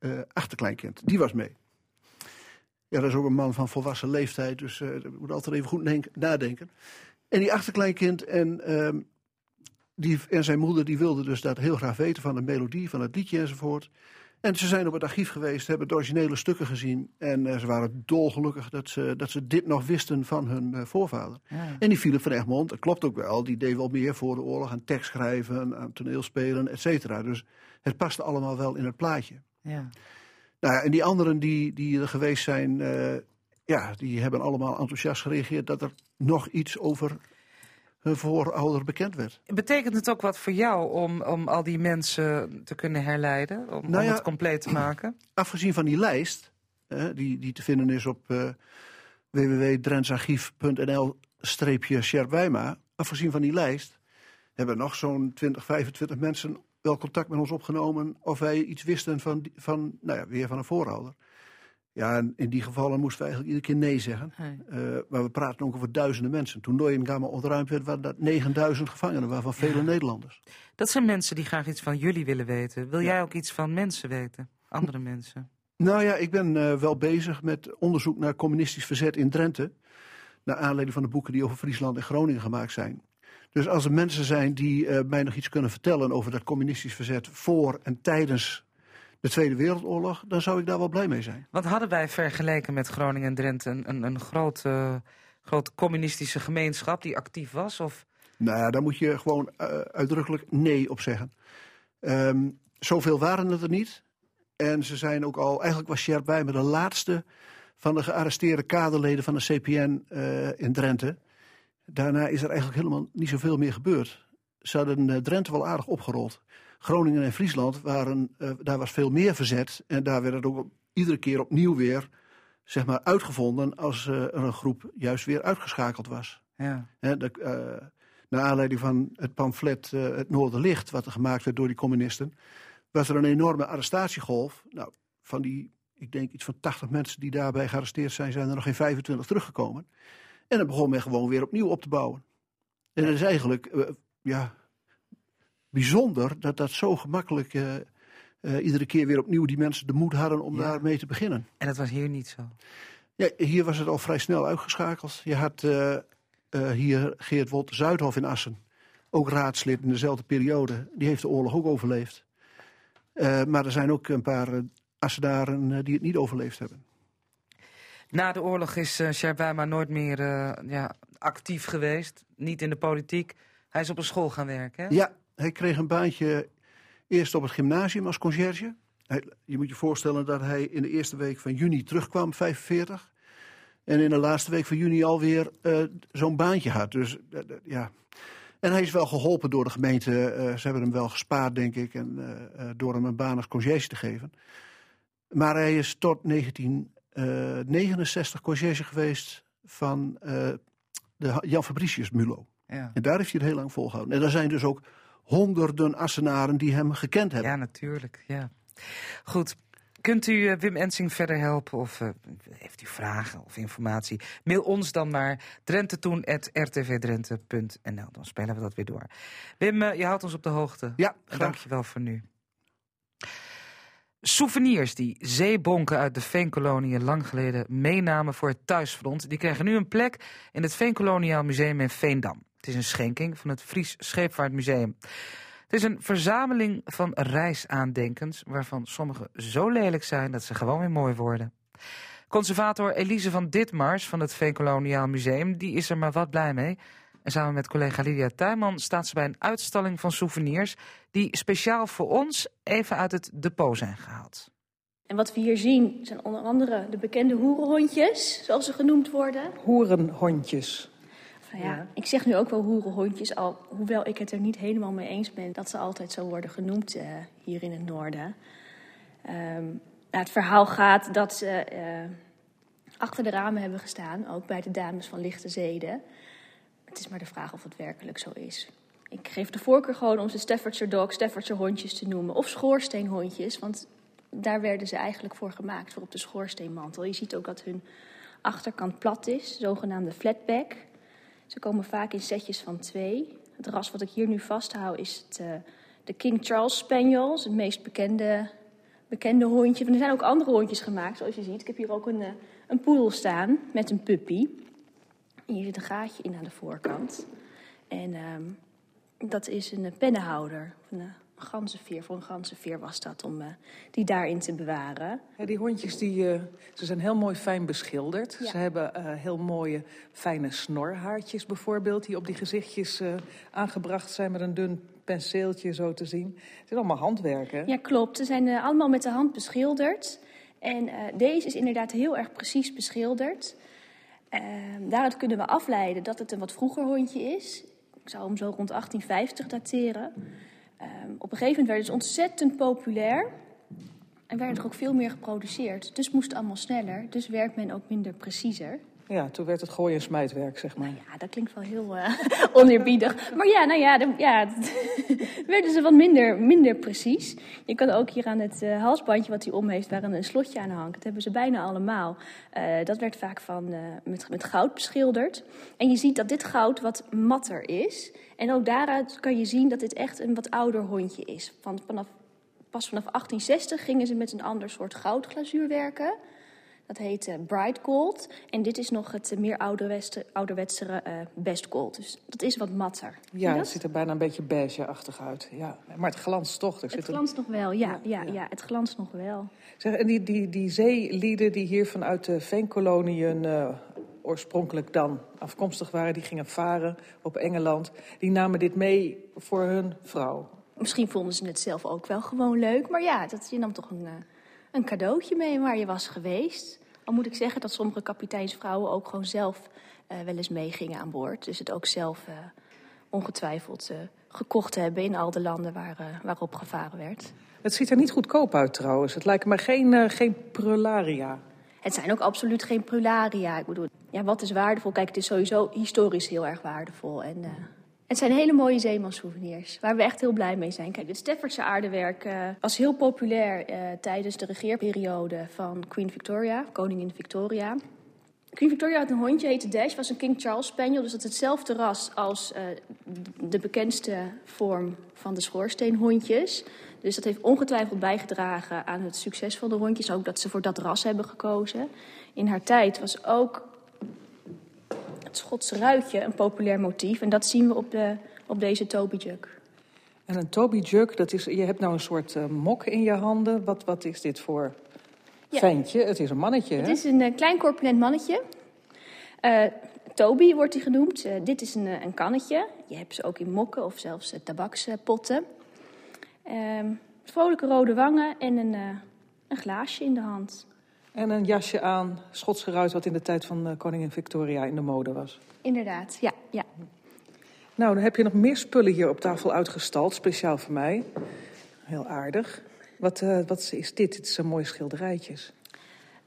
Eh, achterkleinkind, die was mee. Ja, dat is ook een man van volwassen leeftijd, dus eh ik moet altijd even goed denk- nadenken. En die achterkleinkind en ehm, die, en zijn moeder die wilden dus dat heel graag weten van de melodie, van het liedje enzovoort. En ze zijn op het archief geweest, hebben de originele stukken gezien. En eh, ze waren dolgelukkig dat ze, dat ze dit nog wisten van hun eh, voorvader. Ja. En die Philip van Egmond, dat klopt ook wel, die deed wel meer voor de oorlog aan tekst schrijven, aan toneelspelen, et cetera. Dus het paste allemaal wel in het plaatje. Ja. Nou ja, en die anderen die, die er geweest zijn, eh, ja, die hebben allemaal enthousiast gereageerd dat er nog iets over hun voorouder bekend werd. Betekent het ook wat voor jou om, om al die mensen te kunnen herleiden? Om, Nou om het compleet te maken? Afgezien van die lijst, eh, die, die te vinden is op eh www.drentsarchief.nl-sjerp Wijma, afgezien van die lijst, hebben nog zo'n 20, 25 mensen wel contact met ons opgenomen of wij iets wisten van, van nou ja, weer van een voorouder. Ja, en in die gevallen moesten we eigenlijk iedere keer nee zeggen. Nee. Eh, maar we praten ook over duizenden mensen. Toen Nooiengamma ontruimd werd, waren dat 9000 gevangenen, waarvan vele Nederlanders. Dat zijn mensen die graag iets van jullie willen weten. Wil jij ook iets van mensen weten? Andere mensen? Nou ja, ik ben eh, wel bezig met onderzoek naar communistisch verzet in Drenthe. Naar aanleiding van de boeken die over Friesland en Groningen gemaakt zijn. Dus als er mensen zijn die eh, mij nog iets kunnen vertellen over dat communistisch verzet voor en tijdens de Tweede Wereldoorlog, dan zou ik daar wel blij mee zijn. Want hadden wij vergeleken met Groningen en Drenthe een, een, een grote, grote communistische gemeenschap die actief was? Of... Nou ja, daar moet je gewoon eh, uitdrukkelijk nee op zeggen. Ehm, zoveel waren het er niet. En ze zijn ook al, eigenlijk was Sjerp Wijmer de laatste van de gearresteerde kaderleden van de CPN eh, in Drenthe. Daarna is er eigenlijk helemaal niet zoveel meer gebeurd. Ze hadden eh, Drenthe wel aardig opgerold. Groningen en Friesland waren, eh, daar was veel meer verzet. En daar werd het ook iedere keer opnieuw weer zeg maar, uitgevonden als eh, er een groep juist weer uitgeschakeld was. Ja. De, naar aanleiding van het pamflet Het Noorderlicht, wat er gemaakt werd door die communisten, was er een enorme arrestatiegolf. Nou, van die, ik denk iets van 80 mensen die daarbij gearresteerd zijn, zijn er nog geen 25 teruggekomen. En dan begon men gewoon weer opnieuw op te bouwen. En het is eigenlijk, eh, ja, bijzonder dat dat zo gemakkelijk eh, eh, iedere keer weer opnieuw die mensen de moed hadden om Ja. daarmee te beginnen. En dat was hier niet zo. Ja, hier was het al vrij snel uitgeschakeld. Je had hier Geert Wolte Zuidhof in Assen, ook raadslid in dezelfde periode. Die heeft de oorlog ook overleefd. Maar er zijn ook een paar Assenaren die het niet overleefd hebben. Na de oorlog is uh, Sjerp Wijma nooit meer eh, ja, actief geweest. Niet in de politiek. Hij is op een school gaan werken. Hè? Ja, hij kreeg een baantje eerst op het gymnasium als conciërge. Hij, je moet je voorstellen dat hij in de eerste week van juni terugkwam, 45. En in de laatste week van juni alweer uh, zo'n baantje had. Dus ja. En hij is wel geholpen door de gemeente. Ze hebben hem wel gespaard, denk ik. En, door hem een baan als conciërge te geven. Maar hij is tot 1969 conciërge geweest van de Jan Fabricius Mulo. Ja. En daar heeft hij het heel lang volgehouden. En er zijn dus ook honderden Assenaren die hem gekend hebben. Ja, natuurlijk. Ja. Goed. Kunt u uh, Wim Ensing verder helpen of uh, heeft u vragen of informatie? Mail ons dan naar drentetoen.rtvdrenthe.nl. Dan spelen we dat weer door. Wim, uh, je houdt ons op de hoogte. Ja, graag. Dank je wel voor nu. Souvenirs die zeebonken uit de veenkoloniën lang geleden meenamen voor het thuisfront... die krijgen nu een plek in het Veenkoloniaal Museum in Veendam. Het is een schenking van het Fries Scheepvaartmuseum. Het is een verzameling van reisaandenkens... waarvan sommige zo lelijk zijn dat ze gewoon weer mooi worden. Conservator Elise van Ditmars van het Veenkoloniaal Museum... die is er maar wat blij mee... En samen met collega Lydia Tuinman staat ze bij een uitstalling van souvenirs... die speciaal voor ons even uit het depot zijn gehaald. En wat we hier zien zijn onder andere de bekende hoerenhondjes, zoals ze genoemd worden. Hoerenhondjes. Nou ja, ja, ik zeg nu ook wel hoerenhondjes, al, hoewel ik het er niet helemaal mee eens ben... dat ze altijd zo worden genoemd uh, hier in het noorden. Um, het verhaal gaat dat ze uh, achter de ramen hebben gestaan, ook bij de dames van Lichte Zeden... Het is maar de vraag of het werkelijk zo is. Ik geef de voorkeur gewoon om ze Staffordshire Dog, Staffordshire hondjes te noemen. Of schoorsteenhondjes, want daar werden ze eigenlijk voor gemaakt, voor op de schoorsteenmantel. Je ziet ook dat hun achterkant plat is, zogenaamde flatback. Ze komen vaak in setjes van twee. Het ras wat ik hier nu vasthoud is het, uh, de King Charles Spaniel, het meest bekende, bekende hondje. Er zijn ook andere hondjes gemaakt, zoals je ziet. Ik heb hier ook een, uh, een poedel staan met een puppy. Hier zit een gaatje in aan de voorkant. En um, dat is een pennenhouder. Een, een ganzenveer. Voor een ganzenveer was dat om uh, die daarin te bewaren. Ja, die hondjes die, uh, ze zijn heel mooi fijn beschilderd. Ja. Ze hebben uh, heel mooie fijne snorhaartjes bijvoorbeeld... die op die gezichtjes aangebracht zijn met een dun penseeltje zo te zien. Het is allemaal handwerk, hè? Ja, klopt. Ze zijn allemaal met de hand beschilderd. En deze is inderdaad heel erg precies beschilderd... Uh, daaruit kunnen we afleiden dat het een wat vroeger hondje is. Ik zou hem zo rond 1850 dateren. Uh, op een gegeven moment werd het ontzettend populair. En werd er ook veel meer geproduceerd. Dus moest het allemaal sneller. Dus werkt men ook minder preciezer. Ja, toen werd het gooi- en smijtwerk, zeg maar. Nou ja, dat klinkt wel heel uh, oneerbiedig. Maar ja, nou ja, de, ja werden ze wat minder, minder precies. Je kan ook hier aan het uh, halsbandje wat hij om heeft, waar een slotje aan hangt. Dat hebben ze bijna allemaal. Uh, dat werd vaak van, met, met goud beschilderd. En je ziet dat dit goud wat matter is. En ook daaruit kan je zien dat dit echt een wat ouder hondje is. Van, vanaf, pas vanaf 1860 gingen ze met een ander soort goudglazuur werken. Dat heet uh, Bright Gold. En dit is nog het uh, meer ouderwetsere uh, Best Gold. Dus dat is wat matter. Ja, het ziet er bijna een beetje beige-achtig uit. Ja. Maar het glanst toch. Het glanst er... nog wel, ja, ja, ja. ja, het glanst nog wel. Zeg, en die, die, die zeelieden die hier vanuit de veenkoloniën oorspronkelijk dan afkomstig waren... die gingen varen op Engeland, die namen dit mee voor hun vrouw. Misschien vonden ze het zelf ook wel gewoon leuk. Maar ja, dat, je nam toch een een cadeautje mee waar je was geweest. Al moet ik zeggen dat sommige kapiteinsvrouwen ook gewoon zelf uh, wel eens meegingen aan boord. Dus het ook zelf uh, ongetwijfeld uh, gekocht hebben in al de landen waar, waarop gevaren werd. Het ziet er niet goedkoop uit trouwens. Het lijkt me geen, geen prularia. Het zijn ook absoluut geen prularia. Ik bedoel, ja, wat is waardevol? Kijk, het is sowieso historisch heel erg waardevol. En, het zijn hele mooie zeemanssouvenirs, waar we echt heel blij mee zijn. Kijk, het Staffordse aardewerk uh, was heel populair uh, tijdens de regeerperiode van Queen Victoria, koningin Victoria. Queen Victoria had een hondje, heette Dash, was een King Charles Spaniel. Dus dat is hetzelfde ras als uh, de bekendste vorm van de schoorsteenhondjes. Dus dat heeft ongetwijfeld bijgedragen aan het succes van de hondjes. Ook dat ze voor dat ras hebben gekozen. In haar tijd was ook het Schotse ruitje een populair motief. En dat zien we op, de, op deze Toby Jug. En een Toby Jug, dat is, je hebt nou een soort uh, mok in je handen. Wat, wat is dit voor ja. ventje? Het is een mannetje, Het hè? is een uh, klein corpulent mannetje. Uh, Toby wordt hij genoemd. Dit is een, een, kannetje. Je hebt ze ook in mokken of zelfs tabakspotten. Um, vrolijke rode wangen en een, een glaasje in de hand. En een jasje aan, Schots geruit, wat in de tijd van koningin Victoria in de mode was. Inderdaad, ja. ja. Nou, dan heb je nog meer spullen hier op tafel uitgestald, speciaal voor mij. Heel aardig. Wat, uh, wat is dit? Dit zijn mooie schilderijtjes.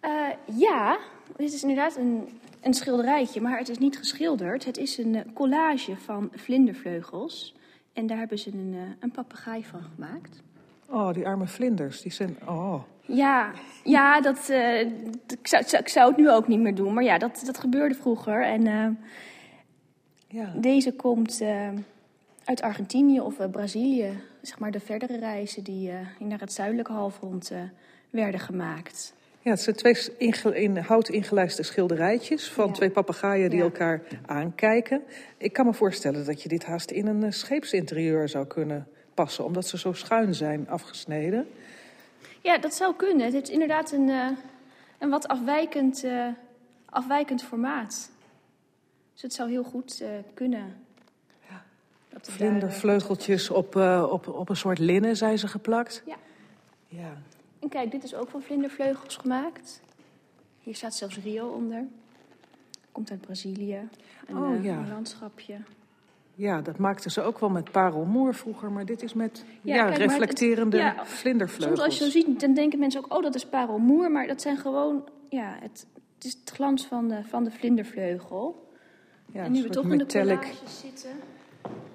Uh, ja, dit is inderdaad een, een schilderijtje, maar het is niet geschilderd. Het is een collage van vlindervleugels. En daar hebben ze een, een papegaai van gemaakt. Oh, die arme vlinders. Die zijn. Oh. Ja, ja dat, uh, ik, zou, ik zou het nu ook niet meer doen. Maar ja, dat, dat gebeurde vroeger. En uh, ja. deze komt uh, uit Argentinië of Brazilië. Zeg maar de verdere reizen die naar het zuidelijke halfrond werden gemaakt. Ja, het zijn twee in, in hout ingelijste schilderijtjes van ja. twee papegaaien die ja. elkaar aankijken. Ik kan me voorstellen dat je dit haast in een scheepsinterieur zou kunnen passen, omdat ze zo schuin zijn afgesneden. Ja, dat zou kunnen. Het is inderdaad een, uh, een wat afwijkend, uh, afwijkend formaat. Dus het zou heel goed uh, kunnen. Ja. Vlindervleugeltjes op, op, op een soort linnen zijn ze geplakt. Ja. ja. En kijk, dit is ook van vlindervleugels gemaakt. Hier staat zelfs Rio onder. Komt uit Brazilië. Een, oh, ja. een landschapje. Ja, dat maakten ze ook wel met parelmoer vroeger, maar dit is met ja, ja kijk, reflecterende het, ja, vlindervleugels. Soms als je zo ziet, dan denken mensen ook, oh dat is parelmoer, maar dat zijn gewoon, ja, het, het is het glans van de, van de vlindervleugel. Ja, en nu we toch in de metallic. collages zitten.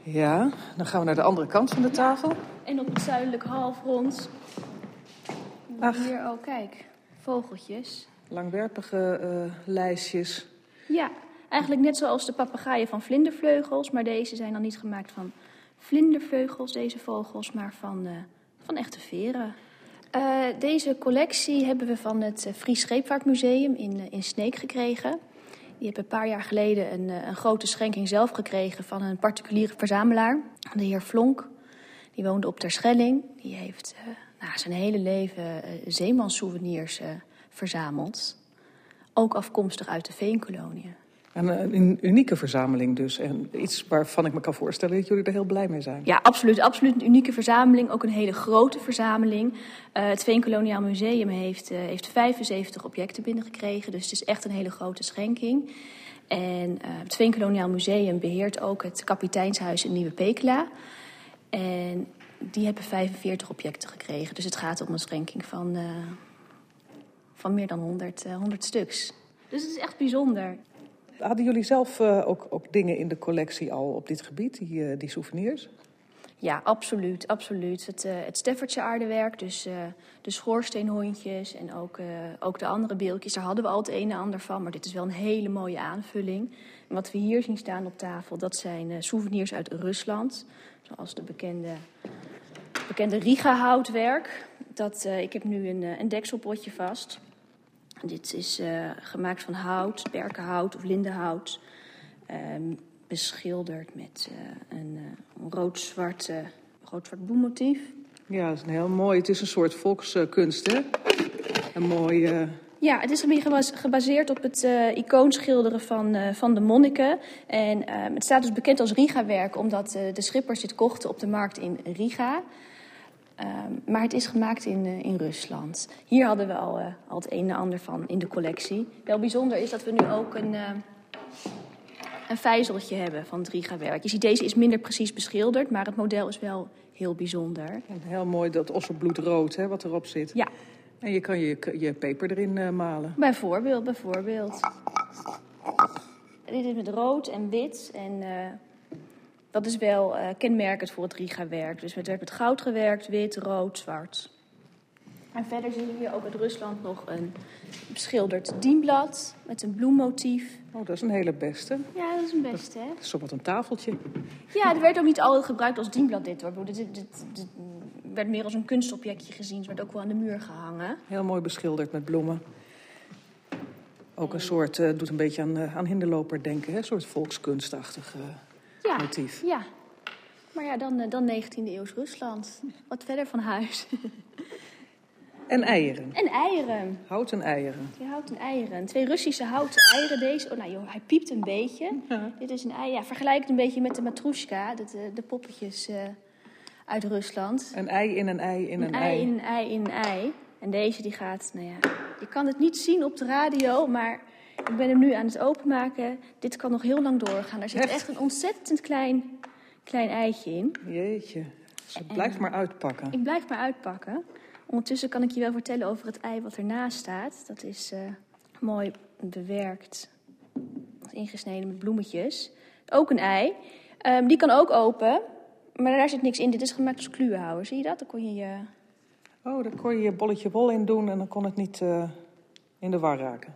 Ja, dan gaan we naar de andere kant van de tafel. En op het zuidelijke halfrond. Ach. Hier, oh kijk, vogeltjes. Langwerpige uh, lijstjes. Ja, Eigenlijk net zoals de papegaaien van vlindervleugels, maar deze zijn dan niet gemaakt van vlindervleugels, deze vogels, maar van, uh, van echte veren. Uh, deze collectie hebben we van het uh, Fries Scheepvaartmuseum in, in Sneek gekregen. Die hebben een paar jaar geleden een, een grote schenking zelf gekregen van een particuliere verzamelaar, de heer Flonk. Die woonde op Terschelling. Die heeft nou, zijn hele leven zeemanssouvenirs verzameld. Ook afkomstig uit de veenkoloniën. En een unieke verzameling dus. En iets waarvan ik me kan voorstellen dat jullie er heel blij mee zijn. Ja, absoluut. Absoluut een unieke verzameling. Ook een hele grote verzameling. Uh, het Veenkoloniaal Museum heeft, uh, heeft 75 objecten binnengekregen. Dus het is echt een hele grote schenking. En uh, het Veenkoloniaal Museum beheert ook het kapiteinshuis in Nieuwe Pekela. En die hebben 45 objecten gekregen. Dus het gaat om een schenking van, van meer dan 100, 100 stuks. Dus het is echt bijzonder. Hadden jullie zelf uh, ook, ook, dingen in de collectie al op dit gebied, die, uh, die souvenirs? Ja, absoluut. absoluut. Het, uh, het Staffordse aardewerk, dus de schoorsteenhondjes en ook, ook de andere beeldjes, daar hadden we al het een en ander van. Maar dit is wel een hele mooie aanvulling. Wat we hier zien staan op tafel, dat zijn souvenirs uit Rusland. Zoals de bekende, bekende Riga-houtwerk. Dat, ik heb nu een, een dekselpotje vast. Dit is uh, gemaakt van hout, berkenhout of lindenhout. Um, beschilderd met uh, een uh, rood-zwart rood bloemmotief. Ja, dat is een heel mooi. Het is een soort volkskunst, hè? Een mooi. Ja, het is gebaseerd op het icoonschilderen van, van de monniken. En ehm, het staat dus bekend als Riga-werk, omdat de schippers dit kochten op de markt in Riga. Um, maar het is gemaakt in, uh, in Rusland. Hier hadden we al, uh, al het een en ander van in de collectie. Wel bijzonder is dat we nu ook een, uh, een vijzeltje hebben van het Riga-werk. Je ziet, deze is minder precies beschilderd, maar het model is wel heel bijzonder. En heel mooi dat ossenbloedrood hè, wat erop zit. Ja. En je kan je, je peper erin malen. Bijvoorbeeld, bijvoorbeeld. Dit is met rood en wit en dat is wel uh, kenmerkend voor het Riga-werk. Dus het werd met goud gewerkt, wit, rood, zwart. En verder zie je hier ook uit Rusland nog een beschilderd dienblad met een bloemmotief. Oh, dat is een hele beste. Ja, dat is een beste, hè? Dat is zo wat een tafeltje. Ja, er werd ook niet altijd gebruikt als dienblad dit, hoor. Dit, dit, dit, dit werd meer als een kunstobjectje gezien. Het werd ook wel aan de muur gehangen. Heel mooi beschilderd met bloemen. Ook een soort, uh, doet een beetje aan, uh, aan hinderloper denken, hè? Een soort volkskunstachtig uh, ja, motief. Ja, maar ja, dan, dan 19e eeuws Rusland. Wat verder van huis. En eieren. En eieren. Houten eieren. Ja, houten eieren. Twee Russische houten eieren. Deze, oh nou joh, hij piept een beetje. Ja. Dit is een ei, ja, vergelijk het een beetje met de matrushka, de, de, de poppetjes uh, uit Rusland. Een ei in een ei in een, een ei. ei. in een ei in een ei. En deze die gaat, nou ja, je kan het niet zien op de radio, maar ik ben hem nu aan het openmaken. Dit kan nog heel lang doorgaan. Er zit echt, echt een ontzettend klein, klein eitje in. Jeetje, ze blijft en, maar uitpakken. Ik blijf maar uitpakken. Ondertussen kan ik je wel vertellen over het ei wat ernaast staat. Dat is uh, mooi bewerkt, ingesneden met bloemetjes. Ook een ei. Um, die kan ook open, maar daar zit niks in. Dit is gemaakt als kluwenhouwer. Zie je dat? Dan kon je je... Oh, daar kon je je bolletje wol in doen en dan kon het niet uh, in de war raken.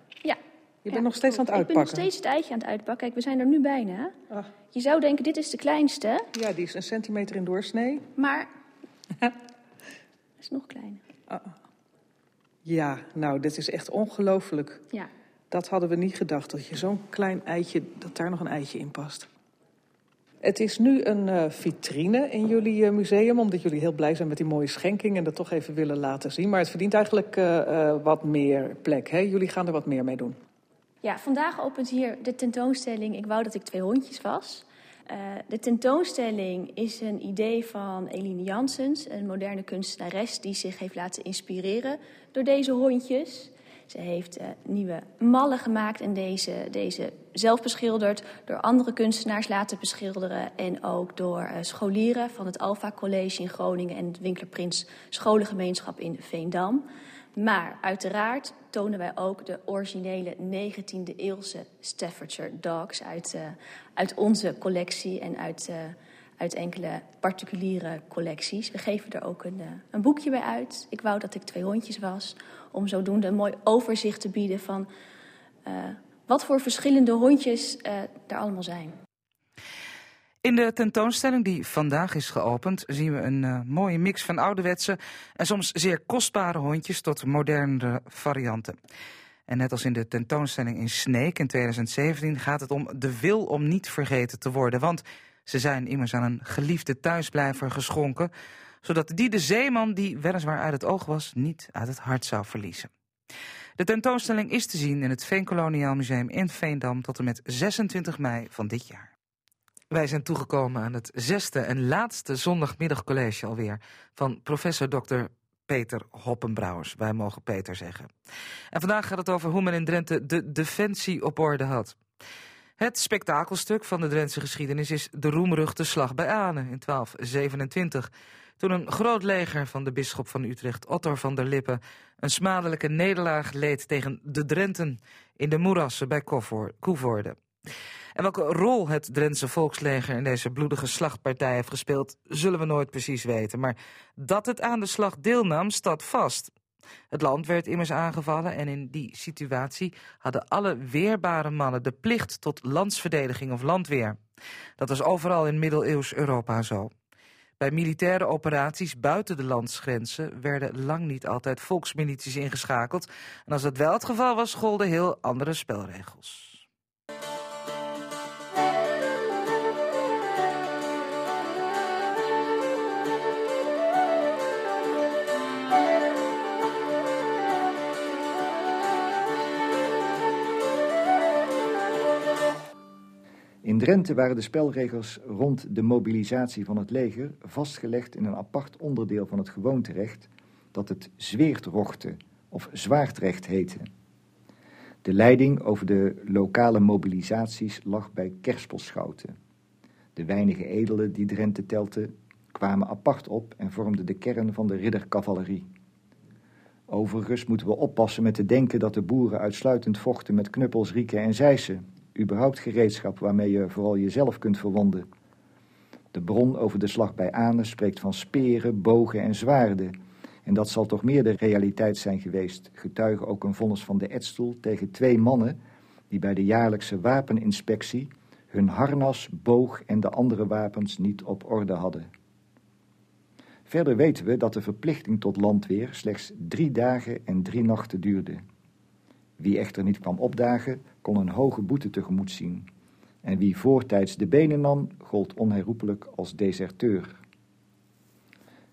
Je bent ja, nog steeds aan het uitpakken. Ik ben nog steeds het eitje aan het uitpakken. Kijk, we zijn er nu bijna. Ach. Je zou denken, dit is de kleinste. Ja, die is een centimeter in doorsnee. Maar is nog kleiner. Uh, ja, nou, dit is echt ongelooflijk. Ja. Dat hadden we niet gedacht, dat je zo'n klein eitje, dat daar nog een eitje in past. Het is nu een uh, vitrine in jullie uh, museum, omdat jullie heel blij zijn met die mooie schenking en dat toch even willen laten zien. Maar het verdient eigenlijk uh, wat meer plek. Hè? Jullie gaan er wat meer mee doen. Ja, vandaag opent hier de tentoonstelling Ik wou dat ik twee hondjes was. Uh, de tentoonstelling is een idee van Eline Janssens, een moderne kunstenares die zich heeft laten inspireren door deze hondjes. Ze heeft uh, nieuwe mallen gemaakt en deze, deze zelf beschilderd, door andere kunstenaars laten beschilderen en ook door uh, scholieren van het Alpha College in Groningen en het Winkler Prins Scholengemeenschap in Veendam. Maar uiteraard tonen wij ook de originele 19e eeuwse Staffordshire Dogs uit, uh, uit onze collectie en uit, uh, uit enkele particuliere collecties. We geven er ook een, uh, een boekje bij uit. Ik wou dat ik twee hondjes was, om zodoende een mooi overzicht te bieden van wat voor verschillende hondjes er allemaal zijn. In de tentoonstelling die vandaag is geopend zien we een uh, mooie mix van ouderwetse en soms zeer kostbare hondjes tot modernere varianten. En net als in de tentoonstelling in Sneek in 2017 gaat het om de wil om niet vergeten te worden. Want ze zijn immers aan een geliefde thuisblijver geschonken, zodat die de zeeman die weliswaar uit het oog was niet uit het hart zou verliezen. De tentoonstelling is te zien in het Veenkoloniaal Museum in Veendam tot en met 26 mei van dit jaar. Wij zijn toegekomen aan het zesde en laatste zondagmiddagcollege alweer van professor Dr. Peter Hoppenbrouwers. Wij mogen Peter zeggen. En vandaag gaat het over hoe men in Drenthe de defensie op orde had. Het spektakelstuk van de Drentse geschiedenis is de roemruchte slag bij Anen in 1227. Toen een groot leger van de bisschop van Utrecht, Otto van der Lippe, een smadelijke nederlaag leed tegen de Drenten in de moerassen bij Koevoorde. En welke rol het Drentse volksleger in deze bloedige slachtpartij heeft gespeeld, zullen we nooit precies weten. Maar dat het aan de slag deelnam, staat vast. Het land werd immers aangevallen en in die situatie hadden alle weerbare mannen de plicht tot landsverdediging of landweer. Dat was overal in middeleeuws Europa zo. Bij militaire operaties buiten de landsgrenzen werden lang niet altijd volksmilities ingeschakeld. En als dat wel het geval was, golden heel andere spelregels. In Drenthe waren de spelregels rond de mobilisatie van het leger vastgelegd in een apart onderdeel van het gewoonterecht dat het zweertrochten of zwaardrecht heette. De leiding over de lokale mobilisaties lag bij kerspelschouten. De weinige edelen die Drenthe telte kwamen apart op en vormden de kern van de riddercavalerie. Overigens moeten we oppassen met te denken dat de boeren uitsluitend vochten met knuppels, rieken en zeisen. Überhaupt gereedschap waarmee je vooral jezelf kunt verwonden. De bron over de slag bij Anen spreekt van speren, bogen en zwaarden. En dat zal toch meer de realiteit zijn geweest. Getuige ook een vonnis van de Edstoel tegen twee mannen die bij de jaarlijkse wapeninspectie hun harnas, boog en de andere wapens niet op orde hadden. Verder weten we dat de verplichting tot landweer slechts drie dagen en drie nachten duurde. Wie echter niet kwam opdagen, kon een hoge boete tegemoet zien. En wie voortijds de benen nam, gold onherroepelijk als deserteur.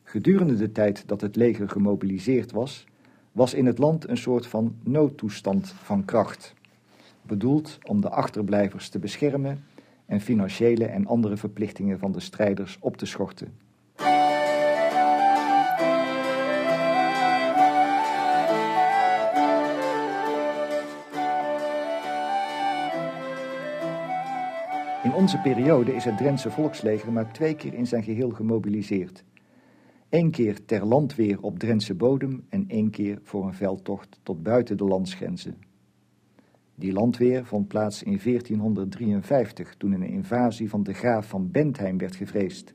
Gedurende de tijd dat het leger gemobiliseerd was, was in het land een soort van noodtoestand van kracht. Bedoeld om de achterblijvers te beschermen en financiële en andere verplichtingen van de strijders op te schorten. In onze periode is het Drentse volksleger maar twee keer in zijn geheel gemobiliseerd. Eén keer ter landweer op Drentse bodem en één keer voor een veldtocht tot buiten de landsgrenzen. Die landweer vond plaats in 1453 toen een invasie van de graaf van Bentheim werd gevreesd.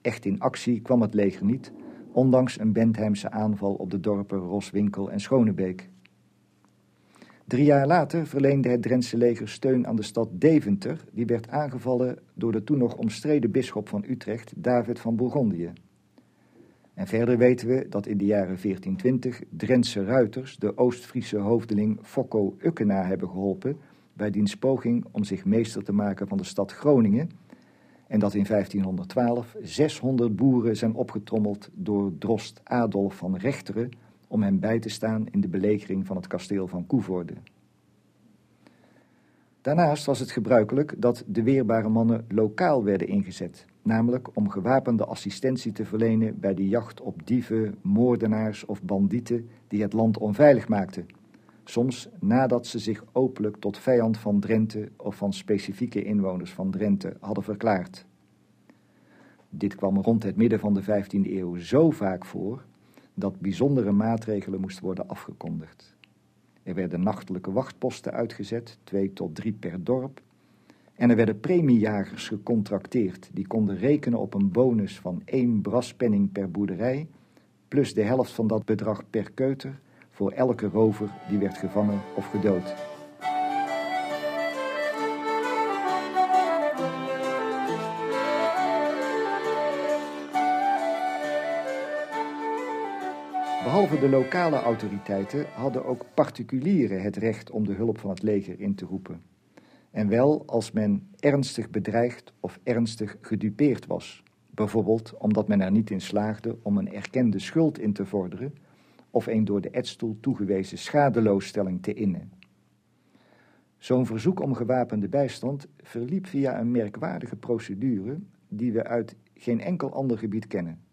Echt in actie kwam het leger niet, ondanks een Bentheimse aanval op de dorpen Roswinkel en Schonebeek. Drie jaar later verleende het Drentse leger steun aan de stad Deventer, die werd aangevallen door de toen nog omstreden bisschop van Utrecht, David van Bourgondië. En verder weten we dat in de jaren 1420 Drentse ruiters de Oost-Friese hoofdeling Fokko Ukkena hebben geholpen bij diens poging om zich meester te maken van de stad Groningen en dat in 1512 600 boeren zijn opgetrommeld door drost Adolf van Rechteren om hem bij te staan in de belegering van het kasteel van Koevoorde. Daarnaast was het gebruikelijk dat de weerbare mannen lokaal werden ingezet, namelijk om gewapende assistentie te verlenen bij de jacht op dieven, moordenaars of bandieten die het land onveilig maakten, soms nadat ze zich openlijk tot vijand van Drenthe of van specifieke inwoners van Drenthe hadden verklaard. Dit kwam rond het midden van de 15e eeuw zo vaak voor dat bijzondere maatregelen moesten worden afgekondigd. Er werden nachtelijke wachtposten uitgezet, twee tot drie per dorp. En er werden premiejagers gecontracteerd, die konden rekenen op een bonus van één braspenning per boerderij, plus de helft van dat bedrag per keuter voor elke rover die werd gevangen of gedood. Behalve de lokale autoriteiten hadden ook particulieren het recht om de hulp van het leger in te roepen. En wel als men ernstig bedreigd of ernstig gedupeerd was. Bijvoorbeeld omdat men er niet in slaagde om een erkende schuld in te vorderen of een door de edstoel toegewezen schadeloosstelling te innen. Zo'n verzoek om gewapende bijstand verliep via een merkwaardige procedure die we uit geen enkel ander gebied kennen.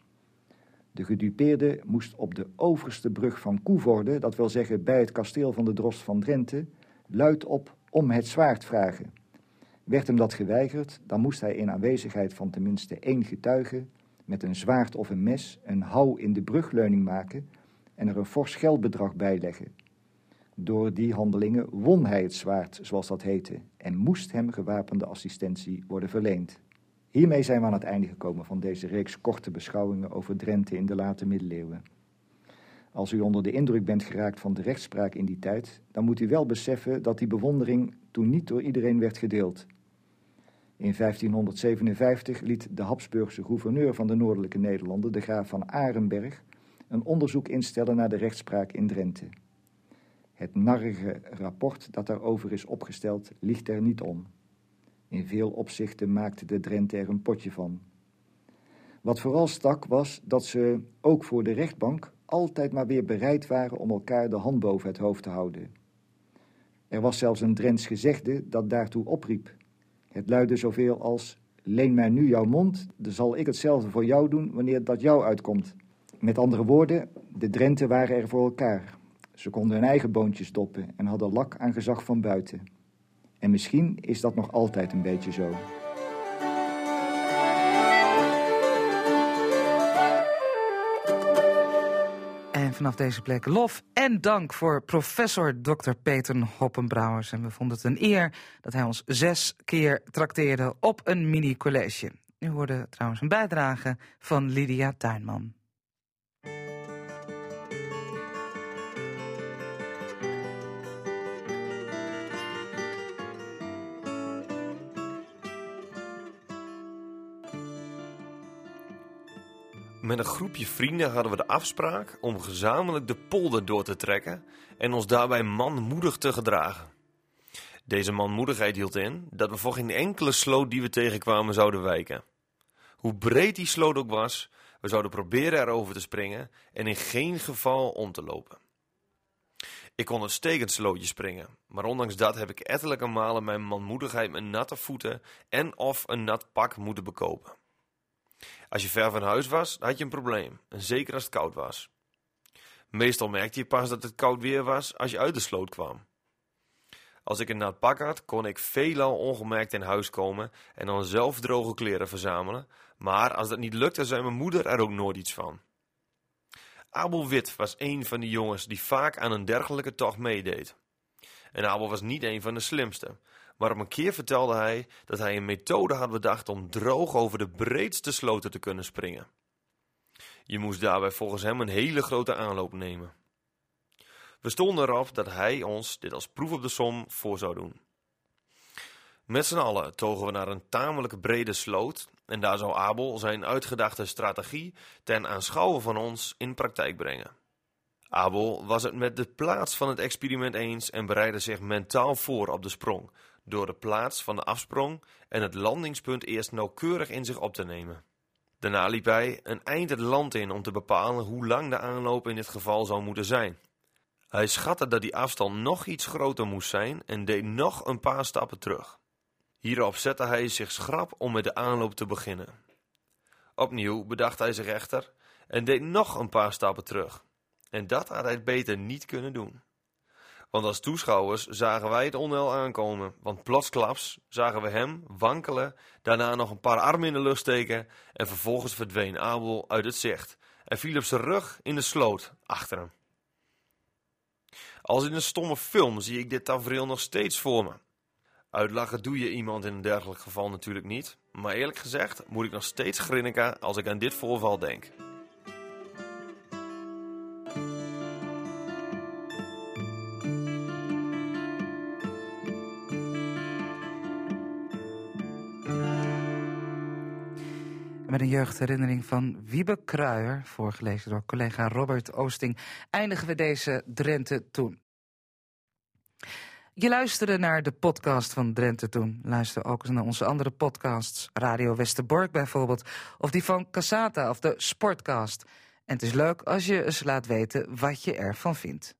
De gedupeerde moest op de overste brug van Koevoorde, dat wil zeggen bij het kasteel van de Drost van Drenthe, luidop om het zwaard vragen. Werd hem dat geweigerd, dan moest hij in aanwezigheid van tenminste één getuige met een zwaard of een mes een hou in de brugleuning maken en er een fors geldbedrag bij leggen. Door die handelingen won hij het zwaard, zoals dat heette, en moest hem gewapende assistentie worden verleend. Hiermee zijn we aan het einde gekomen van deze reeks korte beschouwingen over Drenthe in de late middeleeuwen. Als u onder de indruk bent geraakt van de rechtspraak in die tijd, dan moet u wel beseffen dat die bewondering toen niet door iedereen werd gedeeld. In 1557 liet de Habsburgse gouverneur van de Noordelijke Nederlanden, de graaf van Arenberg, een onderzoek instellen naar de rechtspraak in Drenthe. Het narrige rapport dat daarover is opgesteld liegt er niet om. In veel opzichten maakte de Drenthe er een potje van. Wat vooral stak was dat ze, ook voor de rechtbank, altijd maar weer bereid waren om elkaar de hand boven het hoofd te houden. Er was zelfs een Drents gezegde dat daartoe opriep. Het luidde zoveel als, leen mij nu jouw mond, dan zal ik hetzelfde voor jou doen wanneer dat jou uitkomt. Met andere woorden, de Drenten waren er voor elkaar. Ze konden hun eigen boontjes doppen en hadden lak aan gezag van buiten. En misschien is dat nog altijd een beetje zo. En vanaf deze plek lof en dank voor professor Dr. Peter Hoppenbrouwers. En we vonden het een eer dat hij ons zes keer trakteerde op een mini-college. Nu hoorde trouwens een bijdrage van Lydia Tuinman. Met een groepje vrienden hadden we de afspraak om gezamenlijk de polder door te trekken en ons daarbij manmoedig te gedragen. Deze manmoedigheid hield in dat we voor geen enkele sloot die we tegenkwamen zouden wijken. Hoe breed die sloot ook was, we zouden proberen erover te springen en in geen geval om te lopen. Ik kon een stekend slootje springen, maar ondanks dat heb ik ettelijke malen mijn manmoedigheid met natte voeten en of een nat pak moeten bekopen. Als je ver van huis was, had je een probleem. En zeker als het koud was. Meestal merkte je pas dat het koud weer was als je uit de sloot kwam. Als ik een nat pak had, kon ik veelal ongemerkt in huis komen en dan zelf droge kleren verzamelen. Maar als dat niet lukte, zei mijn moeder er ook nooit iets van. Abel Wit was een van die jongens die vaak aan een dergelijke tocht meedeed. En Abel was niet een van de slimste, maar op een keer vertelde hij dat hij een methode had bedacht om droog over de breedste sloten te kunnen springen. Je moest daarbij volgens hem een hele grote aanloop nemen. We stonden erop dat hij ons dit als proef op de som voor zou doen. Met z'n allen togen we naar een tamelijk brede sloot en daar zou Abel zijn uitgedachte strategie ten aanschouwen van ons in praktijk brengen. Abel was het met de plaats van het experiment eens en bereidde zich mentaal voor op de sprong, door de plaats van de afsprong en het landingspunt eerst nauwkeurig in zich op te nemen. Daarna liep hij een eind het land in om te bepalen hoe lang de aanloop in dit geval zou moeten zijn. Hij schatte dat die afstand nog iets groter moest zijn en deed nog een paar stappen terug. Hierop zette hij zich schrap om met de aanloop te beginnen. Opnieuw bedacht hij zich echter en deed nog een paar stappen terug. En dat had hij beter niet kunnen doen. Want als toeschouwers zagen wij het onheil aankomen, want plotsklaps zagen we hem wankelen, daarna nog een paar armen in de lucht steken en vervolgens verdween Abel uit het zicht en viel op zijn rug in de sloot achter hem. Als in een stomme film zie ik dit tafereel nog steeds voor me. Uitlachen doe je iemand in een dergelijk geval natuurlijk niet, maar eerlijk gezegd moet ik nog steeds grinniken als ik aan dit voorval denk. Met een jeugdherinnering van Wiebe Kruijer, voorgelezen door collega Robert Oosting, eindigen we deze Drenthe Toen. Je luisterde naar de podcast van Drenthe Toen. Luister ook eens naar onze andere podcasts. Radio Westerbork bijvoorbeeld. Of die van Casata of de Sportcast. En het is leuk als je eens laat weten wat je ervan vindt.